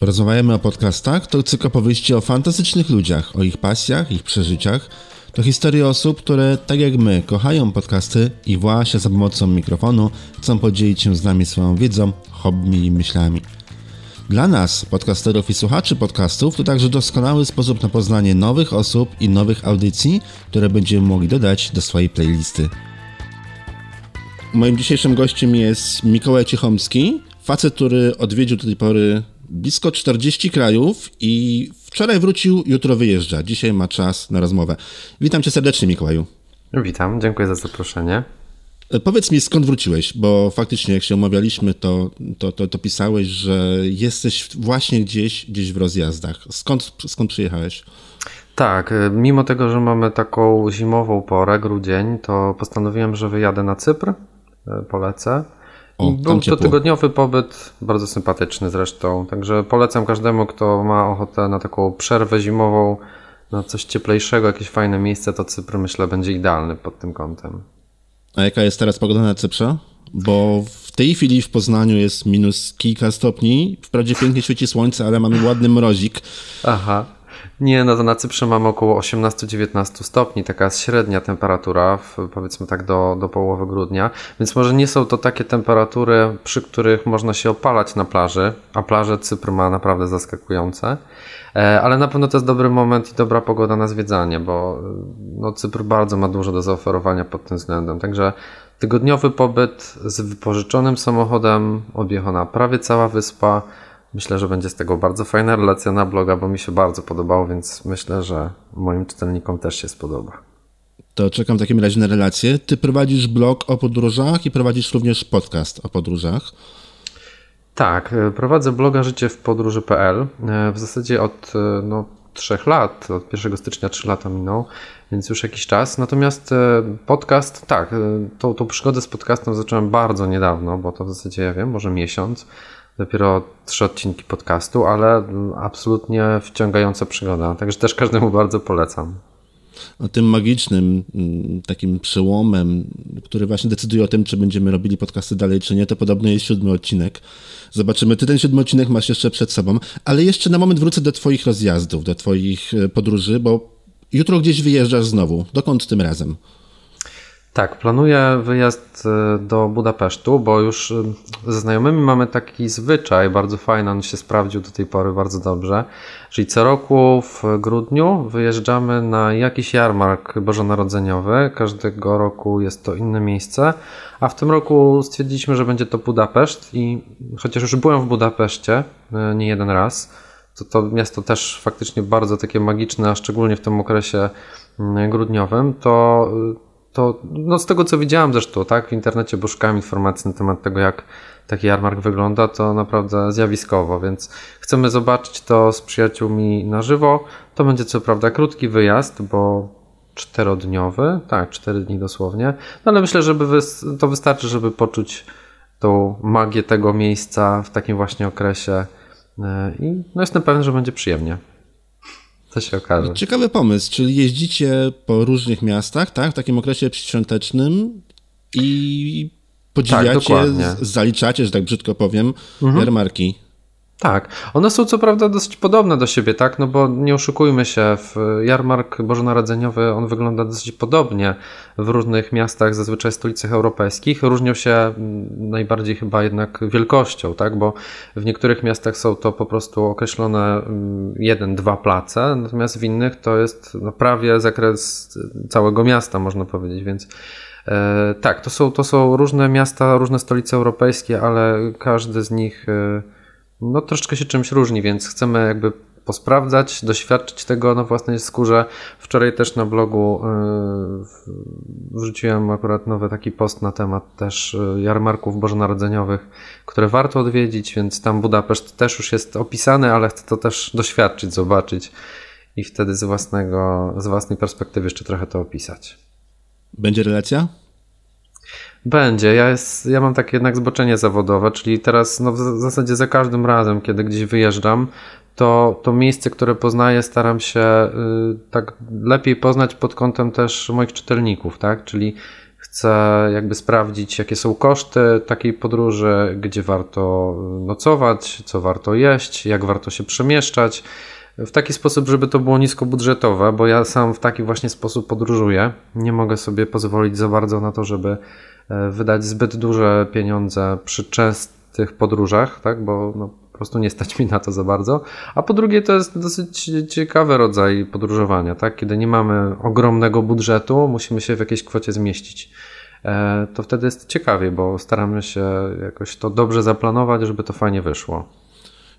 Rozmawiamy o podcastach, to cykl opowieści o fantastycznych ludziach, o ich pasjach, ich przeżyciach. To historie osób, które, tak jak my, kochają podcasty i właśnie za pomocą mikrofonu chcą podzielić się z nami swoją wiedzą, hobby i myślami. Dla nas, podcasterów i słuchaczy podcastów, to także doskonały sposób na poznanie nowych osób i nowych audycji, które będziemy mogli dodać do swojej playlisty. Moim dzisiejszym gościem jest Mikołaj Ciechomski, facet, który odwiedził do tej pory blisko 40 krajów i wczoraj wrócił, jutro wyjeżdża. Dzisiaj ma czas na rozmowę. Witam cię serdecznie, Mikołaju. Witam, dziękuję za zaproszenie. E, powiedz mi, skąd wróciłeś, bo faktycznie jak się umawialiśmy, to, to, to, to pisałeś, że jesteś właśnie gdzieś, gdzieś w rozjazdach. Skąd, skąd przyjechałeś? Tak, e, mimo tego, że mamy taką zimową porę, grudzień, to postanowiłem, że wyjadę na Cypr, e, polecę. I był to tygodniowy pobyt, bardzo sympatyczny zresztą. Także polecam każdemu, kto ma ochotę na taką przerwę zimową, na coś cieplejszego, jakieś fajne miejsce, to Cypr myślę będzie idealny pod tym kątem. A jaka jest teraz pogoda na Cyprze? Bo w tej chwili w Poznaniu jest minus kilka stopni. Wprawdzie pięknie świeci słońce, ale mamy ładny mrozik. Aha. Nie, no to na Cyprze mamy około 18-19 stopni, taka jest średnia temperatura, w, powiedzmy tak do, do połowy grudnia, więc może nie są to takie temperatury, przy których można się opalać na plaży, a plaże Cypr ma naprawdę zaskakujące, e, ale na pewno to jest dobry moment i dobra pogoda na zwiedzanie, bo no, Cypr bardzo ma dużo do zaoferowania pod tym względem, także tygodniowy pobyt z wypożyczonym samochodem, objechana prawie cała wyspa, Myślę, że będzie z tego bardzo fajna relacja na bloga, bo mi się bardzo podobało, więc myślę, że moim czytelnikom też się spodoba. To czekam w takim razie na relację. Ty prowadzisz blog o podróżach i prowadzisz również podcast o podróżach. Tak, e, prowadzę bloga życie w podróży.pl. E, w zasadzie od e, no, trzech lat, od 1 stycznia 3 lata minął, więc już jakiś czas. Natomiast podcast, tak, tą, tą przygodę z podcastem zacząłem bardzo niedawno, bo to w zasadzie, ja wiem, może miesiąc dopiero trzy odcinki podcastu, ale absolutnie wciągająca przygoda. Także też każdemu bardzo polecam. O tym magicznym mm, takim przełomem, który właśnie decyduje o tym, czy będziemy robili podcasty dalej, czy nie, to podobno jest siódmy odcinek. Zobaczymy. Ty ten siódmy odcinek masz jeszcze przed sobą, ale jeszcze na moment wrócę do Twoich rozjazdów, do Twoich e, podróży, bo jutro gdzieś wyjeżdżasz znowu. Dokąd tym razem? Tak, planuję wyjazd e, do Budapesztu, bo już e, ze znajomymi mamy taki zwyczaj, bardzo fajny, on się sprawdził do tej pory bardzo dobrze, czyli co roku w grudniu wyjeżdżamy na jakiś jarmark bożonarodzeniowy, każdego roku jest to inne miejsce, a w tym roku stwierdziliśmy, że będzie to Budapeszt i chociaż już byłem w Budapeszcie e, nie jeden raz, to to miasto też faktycznie bardzo takie magiczne, a szczególnie w tym okresie mm, grudniowym, to to no z tego co widziałem zresztą, tak, w internecie, bo szukałem informacji na temat tego, jak taki jarmark wygląda, to naprawdę zjawiskowo, więc chcemy zobaczyć to z przyjaciółmi na żywo. To będzie co prawda krótki wyjazd, bo czterodniowy, tak, cztery dni dosłownie, no ale myślę, że to wystarczy, żeby poczuć tą magię tego miejsca w takim właśnie okresie e, i no jestem pewien, że będzie przyjemnie. To się okaże. Ciekawy pomysł, czyli jeździcie po różnych miastach, tak, w takim okresie świątecznym i podziwiacie, tak, zaliczacie, że tak brzydko powiem, mhm. jarmarki. Tak, one są co prawda dosyć podobne do siebie, tak? No bo nie oszukujmy się, w jarmark bożonarodzeniowy on wygląda dosyć podobnie w różnych miastach, zazwyczaj stolicach europejskich. Różnią się mm, najbardziej chyba jednak wielkością, tak? Bo w niektórych miastach są to po prostu określone mm, jeden, dwa place, natomiast w innych to jest no, prawie zakres całego miasta, można powiedzieć, więc e, tak, to są, to są różne miasta, różne stolice europejskie, ale każdy z nich e, no troszeczkę się czymś różni, więc chcemy jakby posprawdzać, doświadczyć tego na własnej skórze. Wczoraj też na blogu yy, wrzuciłem akurat nowy taki post na temat też yy, jarmarków bożonarodzeniowych, które warto odwiedzić, więc tam Budapeszt też już jest opisany, ale chcę to też doświadczyć, zobaczyć i wtedy z własnego, z własnej perspektywy jeszcze trochę to opisać. Będzie relacja? Będzie. Ja, jest, ja mam takie jednak zboczenie zawodowe, czyli teraz no, w zasadzie za każdym razem, kiedy gdzieś wyjeżdżam, to, to miejsce, które poznaję, staram się y, tak lepiej poznać pod kątem też moich czytelników, tak? Czyli chcę jakby sprawdzić, jakie są koszty takiej podróży, gdzie warto nocować, co warto jeść, jak warto się przemieszczać. W taki sposób, żeby to było niskobudżetowe, bo ja sam w taki właśnie sposób podróżuję. Nie mogę sobie pozwolić za bardzo na to, żeby e, wydać zbyt duże pieniądze przy częstych podróżach, tak? bo no, po prostu nie stać mi na to za bardzo. A po drugie, to jest dosyć ciekawy rodzaj podróżowania, tak? kiedy nie mamy ogromnego budżetu, musimy się w jakiejś kwocie zmieścić. E, to wtedy jest ciekawie, bo staramy się jakoś to dobrze zaplanować, żeby to fajnie wyszło.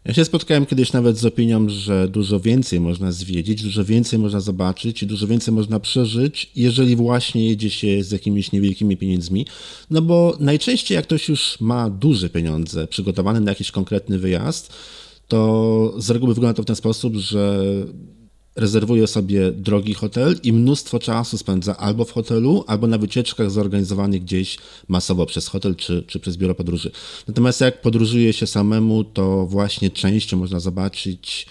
Ja się spotkałem kiedyś nawet z opinią, że dużo więcej można zwiedzić, dużo więcej można zobaczyć i dużo więcej można przeżyć, jeżeli właśnie jedzie się z jakimiś niewielkimi pieniędzmi. No bo najczęściej jak ktoś już ma duże pieniądze przygotowane na jakiś konkretny wyjazd, to z reguły wygląda to w ten sposób, że rezerwuje sobie drogi hotel i mnóstwo czasu spędza albo w hotelu, albo na wycieczkach zorganizowanych gdzieś masowo przez hotel czy, czy przez biuro podróży. Natomiast jak podróżuje się samemu, to właśnie częściej można zobaczyć,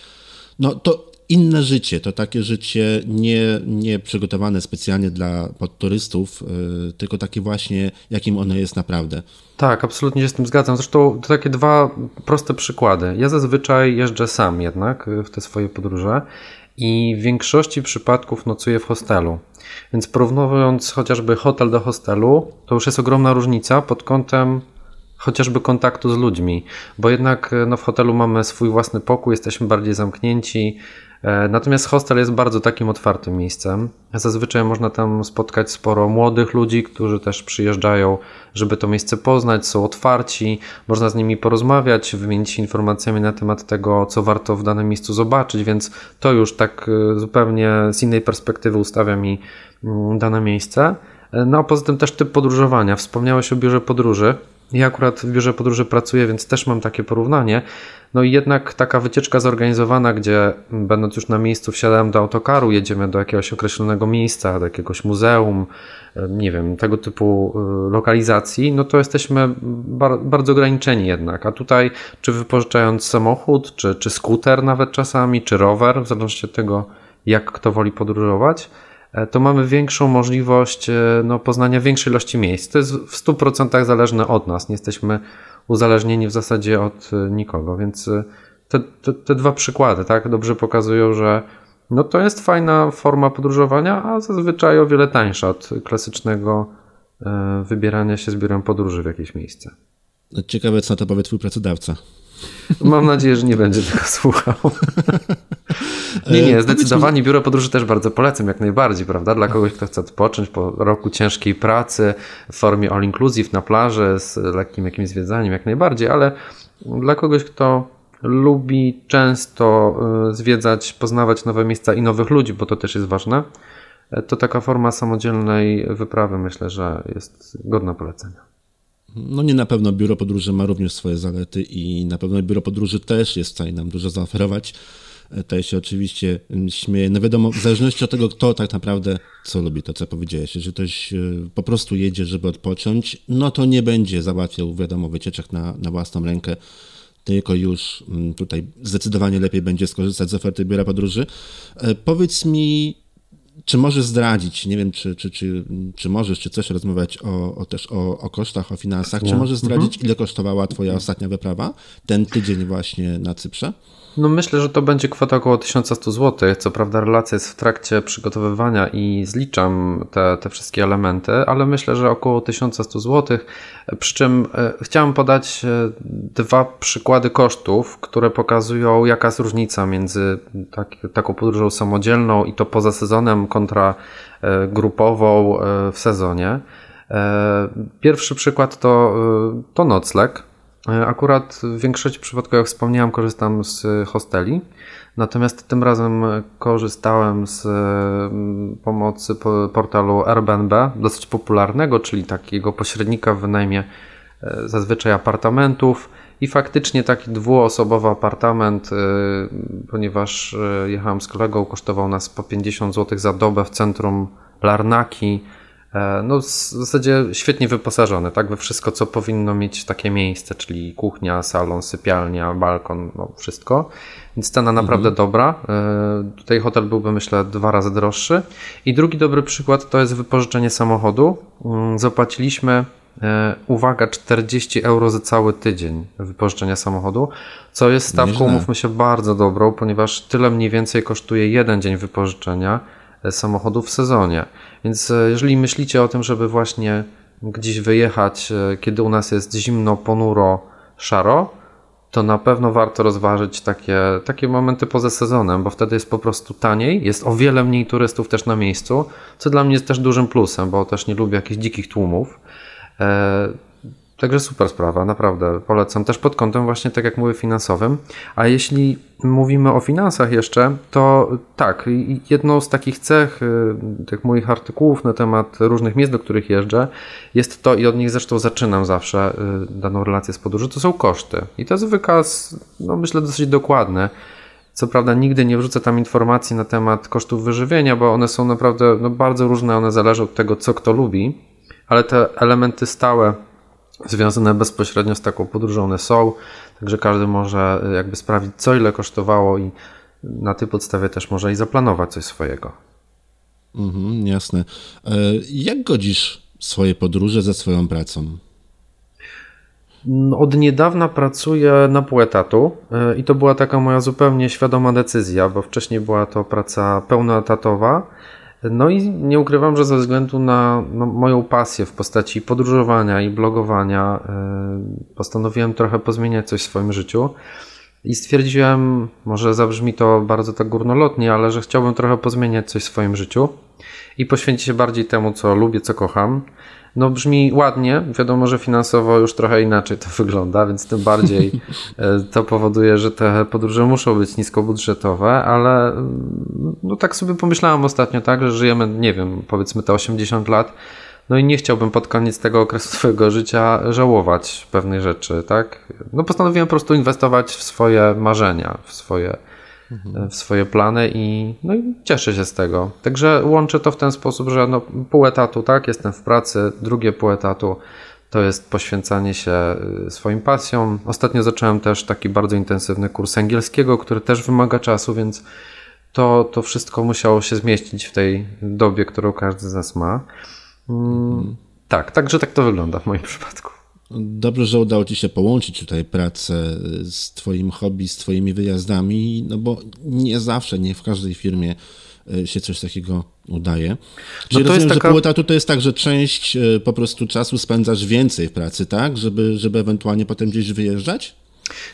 no to inne życie, to takie życie nie, nie przygotowane specjalnie dla podturystów, yy, tylko takie właśnie, jakim ono jest naprawdę. Tak, absolutnie się z tym zgadzam. Zresztą to takie dwa proste przykłady. Ja zazwyczaj jeżdżę sam jednak w te swoje podróże i w większości przypadków nocuję w hostelu. Więc porównując chociażby hotel do hostelu, to już jest ogromna różnica pod kątem chociażby kontaktu z ludźmi, bo jednak no, w hotelu mamy swój własny pokój, jesteśmy bardziej zamknięci, E, natomiast hostel jest bardzo takim otwartym miejscem. Zazwyczaj można tam spotkać sporo młodych ludzi, którzy też przyjeżdżają, żeby to miejsce poznać, są otwarci, można z nimi porozmawiać, wymienić się informacjami na temat tego, co warto w danym miejscu zobaczyć, więc to już tak e, zupełnie z innej perspektywy ustawia mi mm, dane miejsce. E, no a poza tym też typ podróżowania. Wspomniałeś o biurze podróży. Ja akurat w biurze podróży pracuję, więc też mam takie porównanie. No i jednak taka wycieczka zorganizowana, gdzie będąc już na miejscu wsiadałem do autokaru, jedziemy do jakiegoś określonego miejsca, do jakiegoś muzeum, nie wiem, tego typu y, lokalizacji, no to jesteśmy bar bardzo ograniczeni jednak. A tutaj, czy wypożyczając samochód, czy, czy skuter nawet czasami, czy rower, w zależności od tego, jak kto woli podróżować, to mamy większą możliwość e, no, poznania większej ilości miejsc. To jest w 100% zależne od nas. Nie jesteśmy uzależnieni w zasadzie od y, nikogo, więc te, te, te dwa przykłady tak dobrze pokazują, że no to jest fajna forma podróżowania, a zazwyczaj o wiele tańsza od klasycznego wybierania się z biurem podróży w jakieś miejsce. Ciekawe, co na to powie twój pracodawca. Mam nadzieję, że nie będzie tego słuchał. nie, nie, e, zdecydowanie biuro podróży też bardzo polecam, jak najbardziej, prawda? Dla kogoś, kto chce odpocząć po roku ciężkiej pracy w formie all inclusive na plaży z lekkim jakimś zwiedzaniem, jak najbardziej, ale dla kogoś, kto lubi często e, zwiedzać, poznawać nowe miejsca i nowych ludzi, bo to też jest ważne, e, to taka forma samodzielnej wyprawy myślę, że jest godna polecenia. No nie na pewno biuro podróży ma również swoje zalety i na pewno biuro podróży też jest w stanie nam dużo zaoferować. To się oczywiście śmieje. No wiadomo, w zależności od tego, kto tak naprawdę co lubi, to co powiedziałeś. Jeżeli ktoś e, po prostu jedzie, żeby odpocząć, no to nie będzie załatwiał, wiadomo, wycieczek na, na własną rękę, tylko już mm, tutaj zdecydowanie lepiej będzie skorzystać z oferty biura podróży. E, powiedz mi, czy możesz zdradzić, nie wiem, czy, czy, czy, czy możesz, czy chcesz rozmawiać o, o też o, o kosztach, o finansach, czy możesz zdradzić, mhm. ile kosztowała twoja ostatnia wyprawa, ten tydzień właśnie na Cyprze? No myślę, że to będzie kwota około 1100 zł. Co prawda relacja jest w trakcie przygotowywania i zliczam te, te wszystkie elementy, ale myślę, że około 1100 zł. Przy czym e, chciałem podać e, dwa przykłady kosztów, które pokazują jaka jest różnica między tak, taką podróżą samodzielną i to poza sezonem kontra e, grupową w sezonie. Pierwszy przykład to, to nocleg. E, akurat w większości przypadków, jak wspomniałem, korzystam z hosteli. Natomiast tym razem korzystałem z mm, pomocy portalu Airbnb, dosyć popularnego, czyli takiego pośrednika w wynajmie e, zazwyczaj apartamentów. I faktycznie taki dwuosobowy apartament, e, ponieważ jechałem z kolegą, kosztował nas po 50 zł za dobę w centrum Larnaki E, no, w zasadzie świetnie wyposażone, tak, we wszystko, co powinno mieć takie miejsce, czyli kuchnia, salon, sypialnia, balkon, no wszystko. Więc cena naprawdę mhm. dobra. E, tutaj hotel byłby, myślę, dwa razy droższy. I drugi dobry przykład to jest wypożyczenie samochodu. Mm, zapłaciliśmy e, uwaga, 40 euro za cały tydzień wypożyczenia samochodu, co jest stawką, mówmy się, bardzo dobrą, ponieważ tyle mniej więcej kosztuje jeden dzień wypożyczenia samochodu w sezonie. Więc e, jeżeli myślicie o tym, żeby właśnie gdzieś wyjechać, e, kiedy u nas jest zimno, ponuro, szaro, to na pewno warto rozważyć takie, takie momenty poza sezonem, bo wtedy jest po prostu taniej, jest o wiele mniej turystów też na miejscu, co dla mnie jest też dużym plusem, bo też nie lubię jakichś dzikich tłumów. Także super sprawa, naprawdę polecam też pod kątem właśnie, tak jak mówię, finansowym. A jeśli mówimy o finansach jeszcze, to tak, jedną z takich cech y, tych moich artykułów na temat różnych miejsc, do których jeżdżę, jest to, i od nich zresztą zaczynam zawsze y, daną relację z podróży, to są koszty. I to jest wykaz, no myślę, dosyć dokładny. Co prawda nigdy nie wrzucę tam informacji na temat kosztów wyżywienia, bo one są naprawdę no, bardzo różne, one zależą od tego, co kto lubi, ale te elementy stałe, związane bezpośrednio z taką podróżą one są, także każdy może e, jakby sprawdzić, co ile kosztowało i na tej podstawie też może i zaplanować coś swojego. Mhm, jasne. E, jak godzisz swoje podróże ze swoją pracą? No, od niedawna pracuję na pół etatu e, i to była taka moja zupełnie świadoma decyzja, bo wcześniej była to praca pełnoetatowa no i nie ukrywam, że ze względu na no, moją pasję w postaci podróżowania i blogowania, yy, postanowiłem trochę pozmieniać coś w swoim życiu. I stwierdziłem, może zabrzmi to bardzo tak górnolotnie, ale że chciałbym trochę pozmieniać coś w swoim życiu i poświęcić się bardziej temu, co lubię, co kocham. No brzmi ładnie, wiadomo, że finansowo już trochę inaczej to wygląda, więc tym bardziej e, to powoduje, że te podróże muszą być niskobudżetowe, ale mm, no tak sobie pomyślałem ostatnio, tak, że żyjemy, nie wiem, powiedzmy te 80 lat, no i nie chciałbym pod koniec tego okresu swojego życia żałować pewnej rzeczy, tak? No postanowiłem po prostu inwestować w swoje marzenia, w swoje w swoje plany i, no i cieszę się z tego. Także łączę to w ten sposób, że no, pół etatu, tak, jestem w pracy, drugie pół etatu to jest poświęcanie się y, swoim pasjom. Ostatnio zacząłem też taki bardzo intensywny kurs angielskiego, który też wymaga czasu, więc to, to wszystko musiało się zmieścić w tej dobie, którą każdy z nas ma. Mm, mhm. Tak, także tak to wygląda w moim przypadku. Dobrze, że udało Ci się połączyć tutaj pracę z Twoim hobby, z Twoimi wyjazdami, no bo nie zawsze, nie w każdej firmie e, się coś takiego udaje. Czyli no to rozumiem, taka... że pół etatu to jest tak, że część e, po prostu czasu spędzasz więcej w pracy, tak? Żeby, żeby ewentualnie potem gdzieś wyjeżdżać?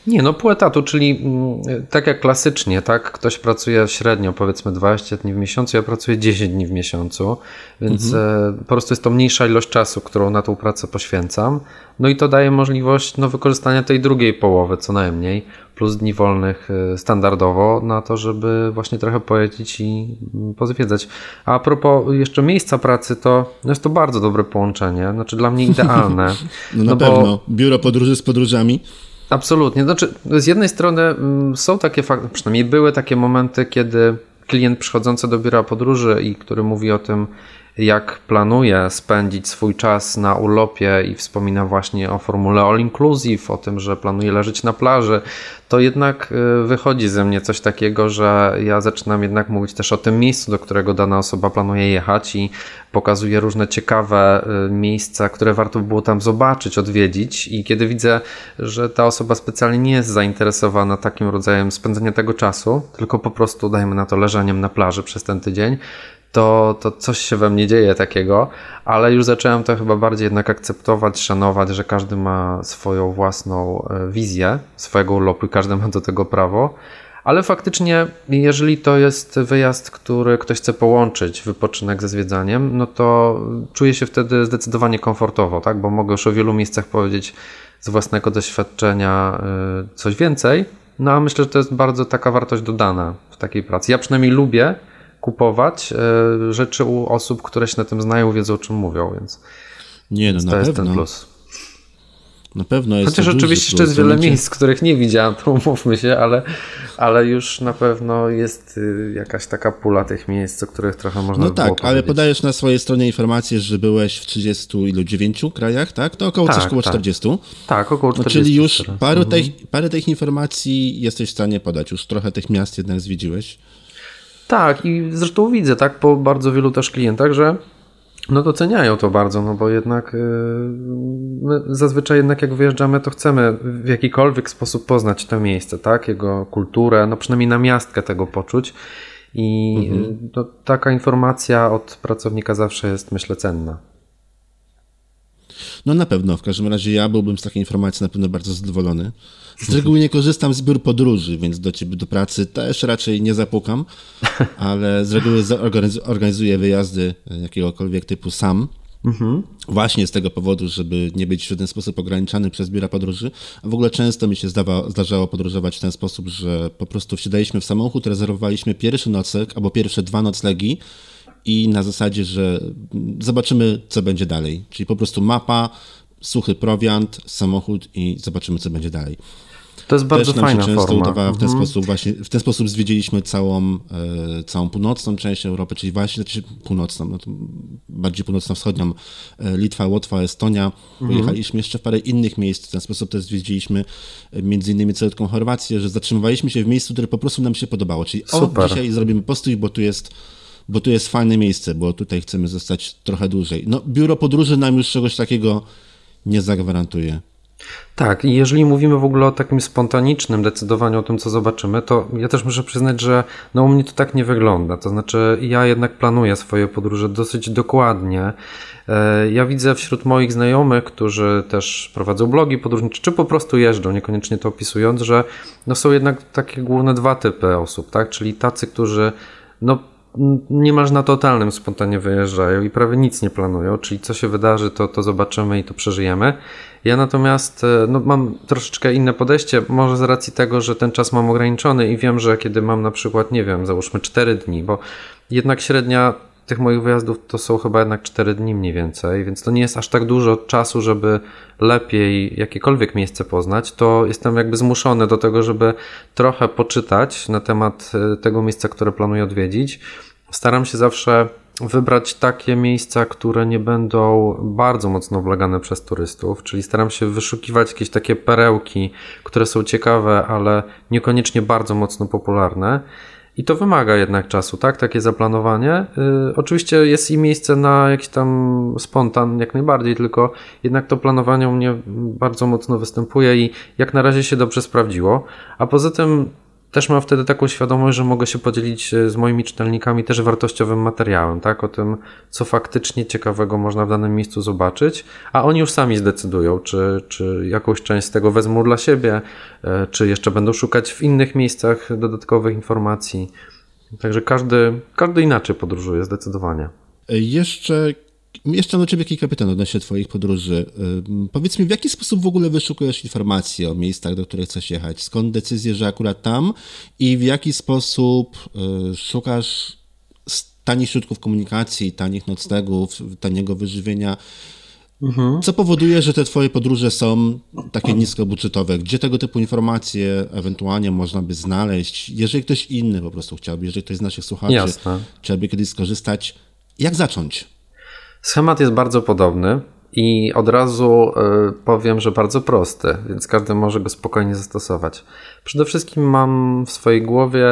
Nie, no pół etatu, czyli mm, tak jak klasycznie, tak? Ktoś pracuje średnio powiedzmy 20 dni w miesiącu, ja pracuję 10 dni w miesiącu, więc mhm. E, po prostu jest to mniejsza ilość czasu, którą na tą pracę poświęcam. No i to daje możliwość no, wykorzystania tej drugiej połowy co najmniej, plus dni wolnych e, standardowo na to, żeby właśnie trochę pojeździć i mm, pozwiedzać. A, propos jeszcze miejsca pracy, to no jest to bardzo dobre połączenie, znaczy dla mnie idealne. no na no pewno, bo... biuro podróży z podróżami. Absolutnie. Znaczy, z jednej strony mm, są takie fakty, przynajmniej były takie momenty, kiedy klient przychodzący do biura podróży i który mówi o tym, jak planuje spędzić swój czas na urlopie i wspomina właśnie o formule all inclusive, o tym, że planuje leżeć na plaży, to jednak y, wychodzi ze mnie coś takiego, że ja zaczynam jednak mówić też o tym miejscu, do którego dana osoba planuje jechać i pokazuje różne ciekawe y, miejsca, które warto by było tam zobaczyć, odwiedzić. I kiedy widzę, że ta osoba specjalnie nie jest zainteresowana takim rodzajem spędzenia tego czasu, tylko po prostu dajmy na to leżeniem na plaży przez ten tydzień, to, to coś się we mnie dzieje takiego, ale już zacząłem to chyba bardziej jednak akceptować, szanować, że każdy ma swoją własną e, wizję swojego urlopu i każdy ma do tego prawo. Ale faktycznie, jeżeli to jest wyjazd, który ktoś chce połączyć, wypoczynek ze zwiedzaniem, no to czuję się wtedy zdecydowanie komfortowo, tak? bo mogę już o wielu miejscach powiedzieć z własnego doświadczenia e, coś więcej. No a myślę, że to jest bardzo taka wartość dodana w takiej pracy. Ja przynajmniej lubię kupować e, rzeczy u osób, które się na tym znają, wiedzą o czym mówią, więc, Nie, no, to na jest pewno. ten plus. Na pewno jest Chociaż oczywiście jeszcze jest wiele miejsc, których nie widziałem, to umówmy się, ale, ale już na pewno jest y, jakaś taka pula tych miejsc, o których trochę można No by tak, ale podajesz na swojej stronie informację, że byłeś w 30 ilu 9 krajach, tak? To około tak, coś około tak. 40. Tak, około 40. No, czyli już parę, mhm. tych, parę tych informacji jesteś w stanie podać, już trochę tych miast jednak zwiedziłeś. Tak, i zresztą widzę tak po bardzo wielu też klientach, że no doceniają to bardzo, no bo jednak yy, my zazwyczaj jednak jak wyjeżdżamy, to chcemy w jakikolwiek sposób poznać to miejsce, tak? Jego kulturę, no przynajmniej na miastkę tego poczuć. I mhm. no, taka informacja od pracownika zawsze jest, myślę, cenna. No na pewno, w każdym razie ja byłbym z takiej informacji na pewno bardzo zadowolony. Z reguły nie korzystam z biur podróży, więc do ciebie do pracy też raczej nie zapukam, ale z reguły organizuję wyjazdy jakiegokolwiek typu sam. Mhm. Właśnie z tego powodu, żeby nie być w żaden sposób ograniczany przez biura podróży. A w ogóle często mi się zdawa, zdarzało podróżować w ten sposób, że po prostu wsiadaliśmy w samochód, rezerwowaliśmy pierwszy nocleg albo pierwsze dwa noclegi i na zasadzie, że zobaczymy, co będzie dalej. Czyli po prostu mapa, suchy prowiant, samochód i zobaczymy, co będzie dalej. To jest bardzo Też nam fajna się często forma. udawała w ten mhm. sposób właśnie, w ten sposób zwiedziliśmy całą, e, całą północną część Europy, czyli właśnie znaczy północną, no bardziej północno-wschodnią, e, Litwa, Łotwa, Estonia. Mhm. Pojechaliśmy jeszcze w parę innych miejsc, w ten sposób też zwiedziliśmy e, między innymi całą Chorwację, że zatrzymywaliśmy się w miejscu, które po prostu nam się podobało, czyli Super. o, dzisiaj zrobimy postój, bo tu jest bo tu jest fajne miejsce, bo tutaj chcemy zostać trochę dłużej. No, biuro podróży nam już czegoś takiego nie zagwarantuje. Tak, i jeżeli mówimy w ogóle o takim spontanicznym decydowaniu o tym, co zobaczymy, to ja też muszę przyznać, że no u mnie to tak nie wygląda. To znaczy, ja jednak planuję swoje podróże dosyć dokładnie. E, ja widzę wśród moich znajomych, którzy też prowadzą blogi podróżnicze, czy po prostu jeżdżą, niekoniecznie to opisując, że no są jednak takie główne dwa typy osób, tak? Czyli tacy, którzy no niemalże na totalnym spontanie wyjeżdżają i prawie nic nie planują, czyli co się wydarzy, to, to zobaczymy i to przeżyjemy. Ja natomiast e, no, mam troszeczkę inne podejście, może z racji tego, że ten czas mam ograniczony i wiem, że kiedy mam na przykład, nie wiem, załóżmy 4 dni, bo jednak średnia tych moich wyjazdów to są chyba jednak 4 dni mniej więcej, więc to nie jest aż tak dużo czasu, żeby lepiej jakiekolwiek miejsce poznać, to jestem jakby zmuszony do tego, żeby trochę poczytać na temat e, tego miejsca, które planuję odwiedzić. Staram się zawsze wybrać takie miejsca, które nie będą bardzo mocno oblegane przez turystów, czyli staram się wyszukiwać jakieś takie perełki, które są ciekawe, ale niekoniecznie bardzo mocno popularne. I to wymaga jednak czasu, tak? Takie zaplanowanie. Yy, oczywiście jest i miejsce na jakiś tam spontan, jak najbardziej, tylko jednak to planowanie u mnie bardzo mocno występuje i jak na razie się dobrze sprawdziło. A poza tym też mam wtedy taką świadomość, że mogę się podzielić e, z moimi czytelnikami też wartościowym materiałem, tak? O tym, co faktycznie ciekawego można w danym miejscu zobaczyć, a oni już sami zdecydują, czy, czy jakąś część z tego wezmą dla siebie, e, czy jeszcze będą szukać w innych miejscach dodatkowych informacji. Także każdy, każdy inaczej podróżuje, zdecydowanie. E, jeszcze jeszcze do Ciebie kilka pytań odnośnie Twoich podróży. Powiedz mi, w jaki sposób w ogóle wyszukujesz informacje o miejscach, do których chcesz jechać? Skąd decyzję, że akurat tam? I w jaki sposób y, szukasz tanich środków komunikacji, tanich noclegów, taniego wyżywienia? Mhm. Co powoduje, że te Twoje podróże są takie niskobudżetowe? Gdzie tego typu informacje ewentualnie można by znaleźć? Jeżeli ktoś inny po prostu chciałby, jeżeli ktoś z naszych słuchaczy Jasne. chciałby kiedyś skorzystać, jak zacząć? Schemat jest bardzo podobny i od razu y, powiem, że bardzo prosty, więc każdy może go spokojnie zastosować. Przede wszystkim mam w swojej głowie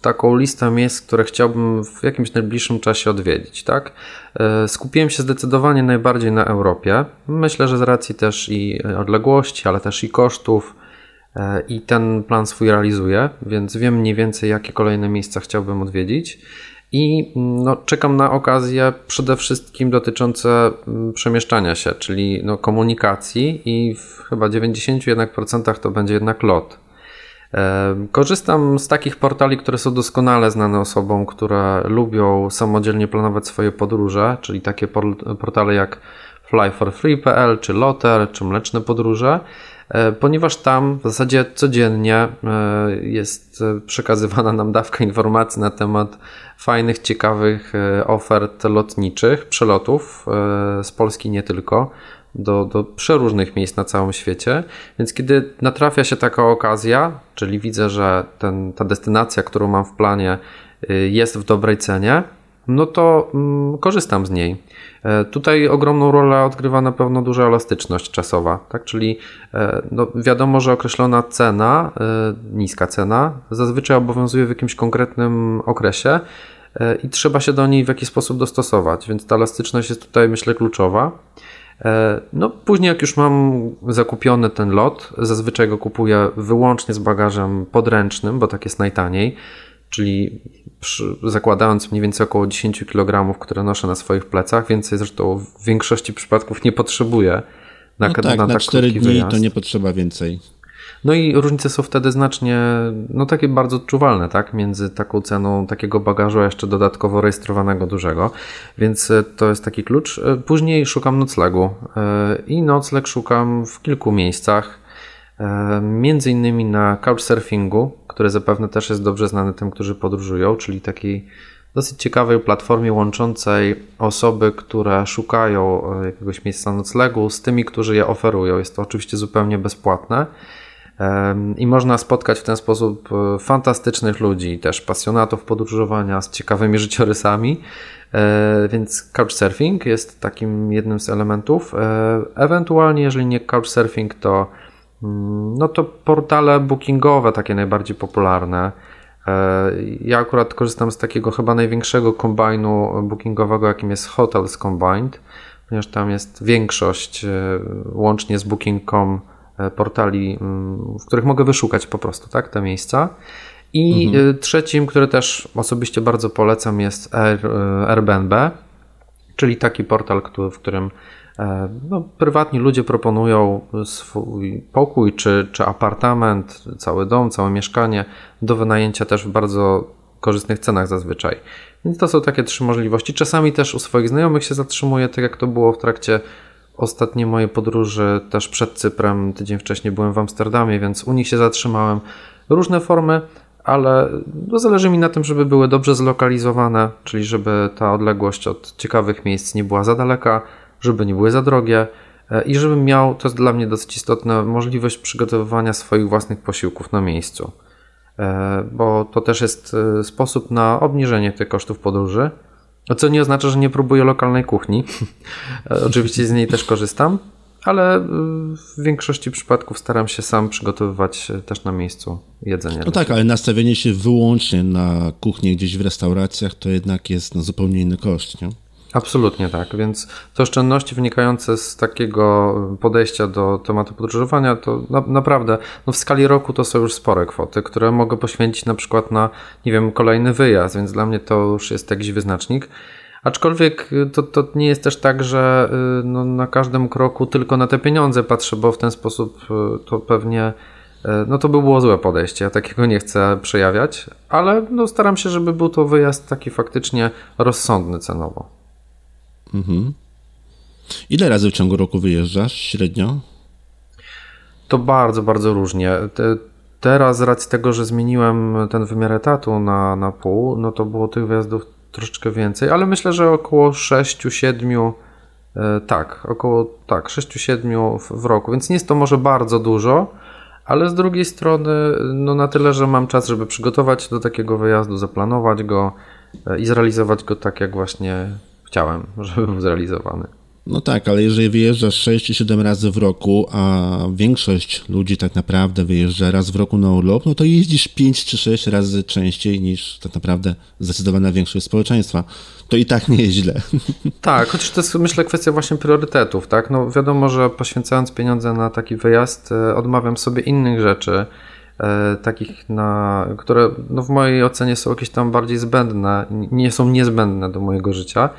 taką listę miejsc, które chciałbym w jakimś najbliższym czasie odwiedzić, tak? Y, skupiłem się zdecydowanie najbardziej na Europie. Myślę, że z racji też i odległości, ale też i kosztów y, i ten plan swój realizuję, więc wiem mniej więcej jakie kolejne miejsca chciałbym odwiedzić i no, czekam na okazje przede wszystkim dotyczące mm, przemieszczania się, czyli no, komunikacji i w chyba 91% to będzie jednak lot. Korzystam z takich portali, które są doskonale znane osobom, które lubią samodzielnie planować swoje podróże, czyli takie portale jak flyforfree.pl, czy Loter, czy Mleczne Podróże. E, ponieważ tam w zasadzie codziennie e, jest przekazywana nam dawka informacji na temat fajnych, ciekawych e, ofert lotniczych, przelotów z Polski nie tylko. do, do przeróżnych miejsc na całym świecie. Więc kiedy natrafia się taka okazja, czyli widzę, że ten, ta destynacja, którą mam w planie, jest w dobrej cenie, no to mm, korzystam z niej. E, tutaj ogromną rolę odgrywa na pewno duża elastyczność czasowa, tak? czyli e, no wiadomo, że określona cena, e, niska cena, zazwyczaj obowiązuje w jakimś konkretnym okresie i trzeba się do niej w jakiś sposób dostosować, więc ta elastyczność jest tutaj myślę kluczowa. No, później, jak już mam zakupiony ten lot, zazwyczaj go kupuję wyłącznie z bagażem podręcznym, bo tak jest najtaniej czyli przy, zakładając mniej więcej około 10 kg, które noszę na swoich plecach, więcej zresztą w większości przypadków nie potrzebuję na, no tak, na, na tak 4 dni wyjazd. to nie potrzeba więcej. No i różnice są wtedy znacznie, no takie bardzo odczuwalne, tak, między taką ceną takiego bagażu, a jeszcze dodatkowo rejestrowanego dużego, więc e, to jest taki klucz. E, później szukam noclegu e, i nocleg szukam w kilku miejscach, między innymi na couchsurfingu, który zapewne też jest dobrze znany tym, którzy podróżują, czyli takiej dosyć ciekawej platformie łączącej osoby, które szukają e, jakiegoś miejsca noclegu z tymi, którzy je oferują. Jest to oczywiście zupełnie bezpłatne. I można spotkać w ten sposób e, fantastycznych ludzi, też pasjonatów podróżowania z ciekawymi życiorysami. E, więc couchsurfing jest takim jednym z elementów. Ewentualnie, jeżeli nie couchsurfing, to no to portale bookingowe, takie najbardziej popularne. E, ja akurat korzystam z takiego chyba największego kombajnu bookingowego, jakim jest Hotels Combined, ponieważ tam jest większość e, łącznie z booking.com e, portali, mm, w których mogę wyszukać po prostu tak, te miejsca. I mhm. trzecim, który też osobiście bardzo polecam, jest Air, Airbnb, czyli taki portal, w którym no, prywatni ludzie proponują swój pokój czy, czy apartament, cały dom, całe mieszkanie do wynajęcia też w bardzo korzystnych cenach zazwyczaj. Więc to są takie trzy możliwości. Czasami też u swoich znajomych się zatrzymuję, tak jak to było w trakcie ostatniej mojej podróży, też przed Cyprem, tydzień wcześniej byłem w Amsterdamie, więc u nich się zatrzymałem. Różne formy, ale no zależy mi na tym, żeby były dobrze zlokalizowane, czyli żeby ta odległość od ciekawych miejsc nie była za daleka, żeby nie były za drogie e, i żebym miał, to jest dla mnie dosyć istotne, możliwość przygotowywania swoich własnych posiłków na miejscu. E, bo to też jest e, sposób na obniżenie tych kosztów podróży. Co nie oznacza, że nie próbuję lokalnej kuchni. Oczywiście z niej też korzystam, ale w większości przypadków staram się sam przygotowywać też na miejscu jedzenie. No tak, ale nastawienie się wyłącznie na kuchnię gdzieś w restauracjach to jednak jest no, zupełnie inny koszt, nie? Absolutnie tak, więc te oszczędności wynikające z takiego podejścia do tematu podróżowania to na, naprawdę no w skali roku to są już spore kwoty, które mogę poświęcić na przykład na, nie wiem, kolejny wyjazd, więc dla mnie to już jest jakiś wyznacznik. Aczkolwiek to, to nie jest też tak, że y, no, na każdym kroku tylko na te pieniądze patrzę, bo w ten sposób y, to pewnie y, no to by było złe podejście. Ja takiego nie chcę przejawiać, ale no, staram się, żeby był to wyjazd taki faktycznie rozsądny cenowo. Mhm. Ile razy w ciągu roku wyjeżdżasz średnio? To bardzo, bardzo różnie. Te, teraz z racji tego, że zmieniłem ten wymiar etatu na, na pół, no to było tych wyjazdów troszeczkę więcej, ale myślę, że około 6-7 e, tak, około tak, 6-7 w, w roku, więc nie jest to może bardzo dużo, ale z drugiej strony no na tyle, że mam czas, żeby przygotować do takiego wyjazdu, zaplanować go e, i zrealizować go tak, jak właśnie chciałem, żeby był zrealizowany. No tak, ale jeżeli wyjeżdżasz 6 czy 7 razy w roku, a większość ludzi tak naprawdę wyjeżdża raz w roku na urlop, no to jeździsz 5 czy 6 razy częściej niż tak naprawdę zdecydowana większość społeczeństwa. To i tak nie jest źle. Tak, chociaż to jest myślę kwestia właśnie priorytetów, tak? No wiadomo, że poświęcając pieniądze na taki wyjazd, e, odmawiam sobie innych rzeczy, takich na, które no w mojej ocenie są jakieś tam bardziej zbędne, nie są niezbędne do mojego życia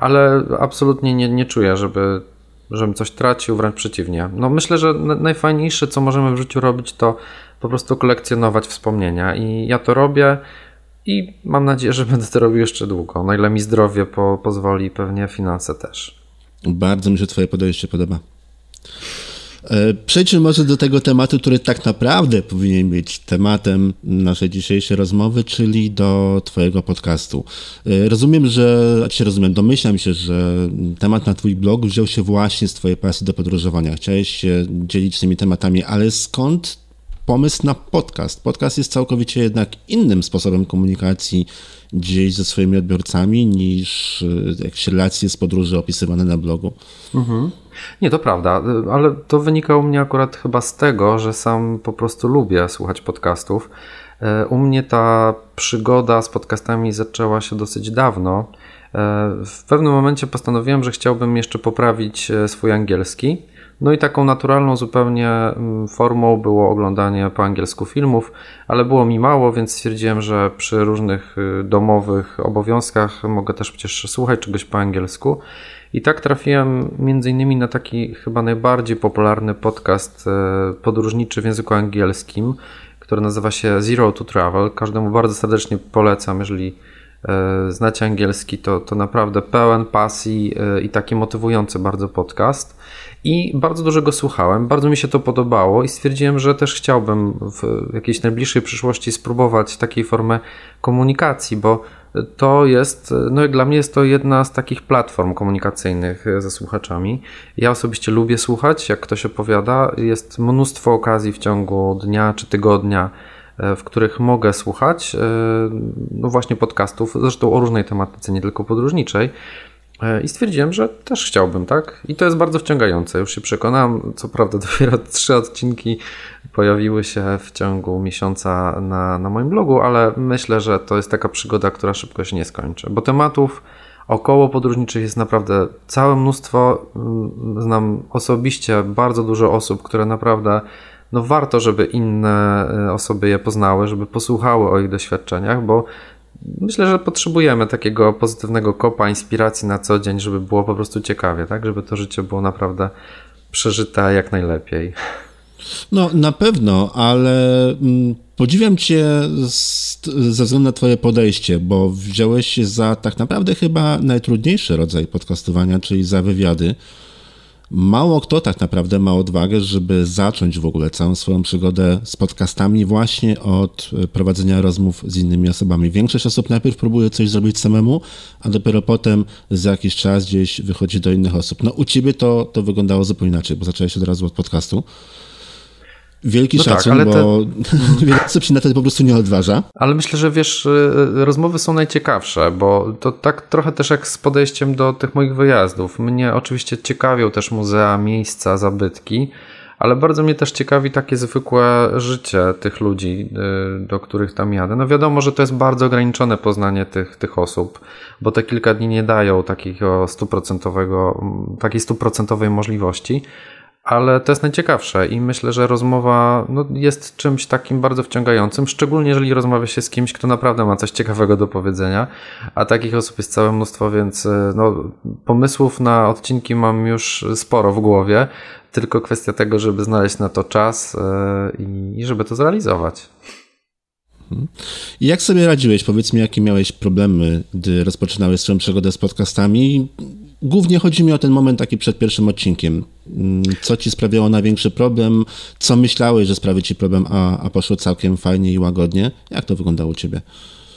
ale absolutnie nie, nie czuję, żeby, żebym coś tracił, wręcz przeciwnie. No myślę, że najfajniejsze, co możemy w życiu robić, to po prostu kolekcjonować wspomnienia i ja to robię i mam nadzieję, że będę to robił jeszcze długo. Na ile mi zdrowie po, pozwoli, pewnie finanse też. Bardzo mi się twoje podejście podoba. E, przejdźmy może do tego tematu, który tak naprawdę powinien być tematem naszej dzisiejszej rozmowy, czyli do Twojego podcastu. E, rozumiem, że, znaczy rozumiem, domyślam się, że temat na Twój blog wziął się właśnie z Twojej pasji do podróżowania. Chciałeś się dzielić tymi tematami, ale skąd pomysł na podcast? Podcast jest całkowicie jednak innym sposobem komunikacji gdzieś ze swoimi odbiorcami niż e, jakieś relacje z podróży opisywane na blogu. Mhm. Nie, to prawda, ale to wynika u mnie akurat chyba z tego, że sam po prostu lubię słuchać podcastów. E, u mnie ta przygoda z podcastami zaczęła się dosyć dawno. E, w pewnym momencie postanowiłem, że chciałbym jeszcze poprawić swój angielski. No i taką naturalną zupełnie mm, formą było oglądanie po angielsku filmów, ale było mi mało, więc stwierdziłem, że przy różnych y, domowych obowiązkach mogę też przecież słuchać czegoś po angielsku. I tak trafiłem między innymi na taki chyba najbardziej popularny podcast y, podróżniczy w języku angielskim, który nazywa się Zero to Travel. Każdemu bardzo serdecznie polecam, jeżeli znacie angielski, to, to naprawdę pełen pasji i taki motywujący bardzo podcast. I bardzo dużo go słuchałem, bardzo mi się to podobało i stwierdziłem, że też chciałbym w jakiejś najbliższej przyszłości spróbować takiej formy komunikacji, bo to jest, no dla mnie jest to jedna z takich platform komunikacyjnych ze słuchaczami. Ja osobiście lubię słuchać, jak ktoś opowiada. Jest mnóstwo okazji w ciągu dnia czy tygodnia, e, w których mogę słuchać, e, no właśnie podcastów, zresztą o różnej tematyce, nie tylko podróżniczej. E, I stwierdziłem, że też chciałbym, tak? I to jest bardzo wciągające. Już się przekonałem. Co prawda, dopiero trzy odcinki pojawiły się w ciągu miesiąca na, na moim blogu, ale myślę, że to jest taka przygoda, która szybko się nie skończy, bo tematów około podróżniczych jest naprawdę całe mnóstwo. Mm, znam osobiście bardzo dużo osób, które naprawdę no warto, żeby inne e, osoby je poznały, żeby posłuchały o ich doświadczeniach, bo myślę, że potrzebujemy takiego pozytywnego kopa, inspiracji na co dzień, żeby było po prostu ciekawie, tak? Żeby to życie było naprawdę przeżyte jak najlepiej. No, na pewno, ale mm, podziwiam Cię ze względu na Twoje podejście, bo wziąłeś się za tak naprawdę chyba najtrudniejszy rodzaj podcastowania, czyli za wywiady. Mało kto tak naprawdę ma odwagę, żeby zacząć w ogóle całą swoją przygodę z podcastami właśnie od e, prowadzenia rozmów z innymi osobami. Większość osób najpierw próbuje coś zrobić samemu, a dopiero potem za jakiś czas gdzieś wychodzi do innych osób. No u ciebie to, to wyglądało zupełnie inaczej, bo zacząłeś od razu od podcastu. Wielki no szacun, tak, bo te... wiele osób się na to po prostu nie odważa. Ale myślę, że wiesz, y, rozmowy są najciekawsze, bo to tak trochę też jak z podejściem do tych moich wyjazdów. Mnie oczywiście ciekawią też muzea, miejsca, zabytki, ale bardzo mnie też ciekawi takie zwykłe życie tych ludzi, y, do których tam jadę. No wiadomo, że to jest bardzo ograniczone poznanie tych, tych osób, bo te kilka dni nie dają takiego stuprocentowego, takiej stuprocentowej możliwości, ale to jest najciekawsze i myślę, że rozmowa no, jest czymś takim bardzo wciągającym, szczególnie jeżeli rozmawia się z kimś, kto naprawdę ma coś ciekawego do powiedzenia, a takich osób jest całe mnóstwo, więc e, no, pomysłów na odcinki mam już sporo w głowie, tylko kwestia tego, żeby znaleźć na to czas yy, i żeby to zrealizować. Mhm. I jak sobie radziłeś? Powiedz mi, jakie miałeś problemy, gdy rozpoczynałeś swoją przygodę z podcastami? Głównie chodzi mi o ten moment taki przed pierwszym odcinkiem. Mm, co ci sprawiało największy problem? Co myślałeś, że sprawi ci problem, a, a poszło całkiem fajnie i łagodnie? Jak to wyglądało u ciebie?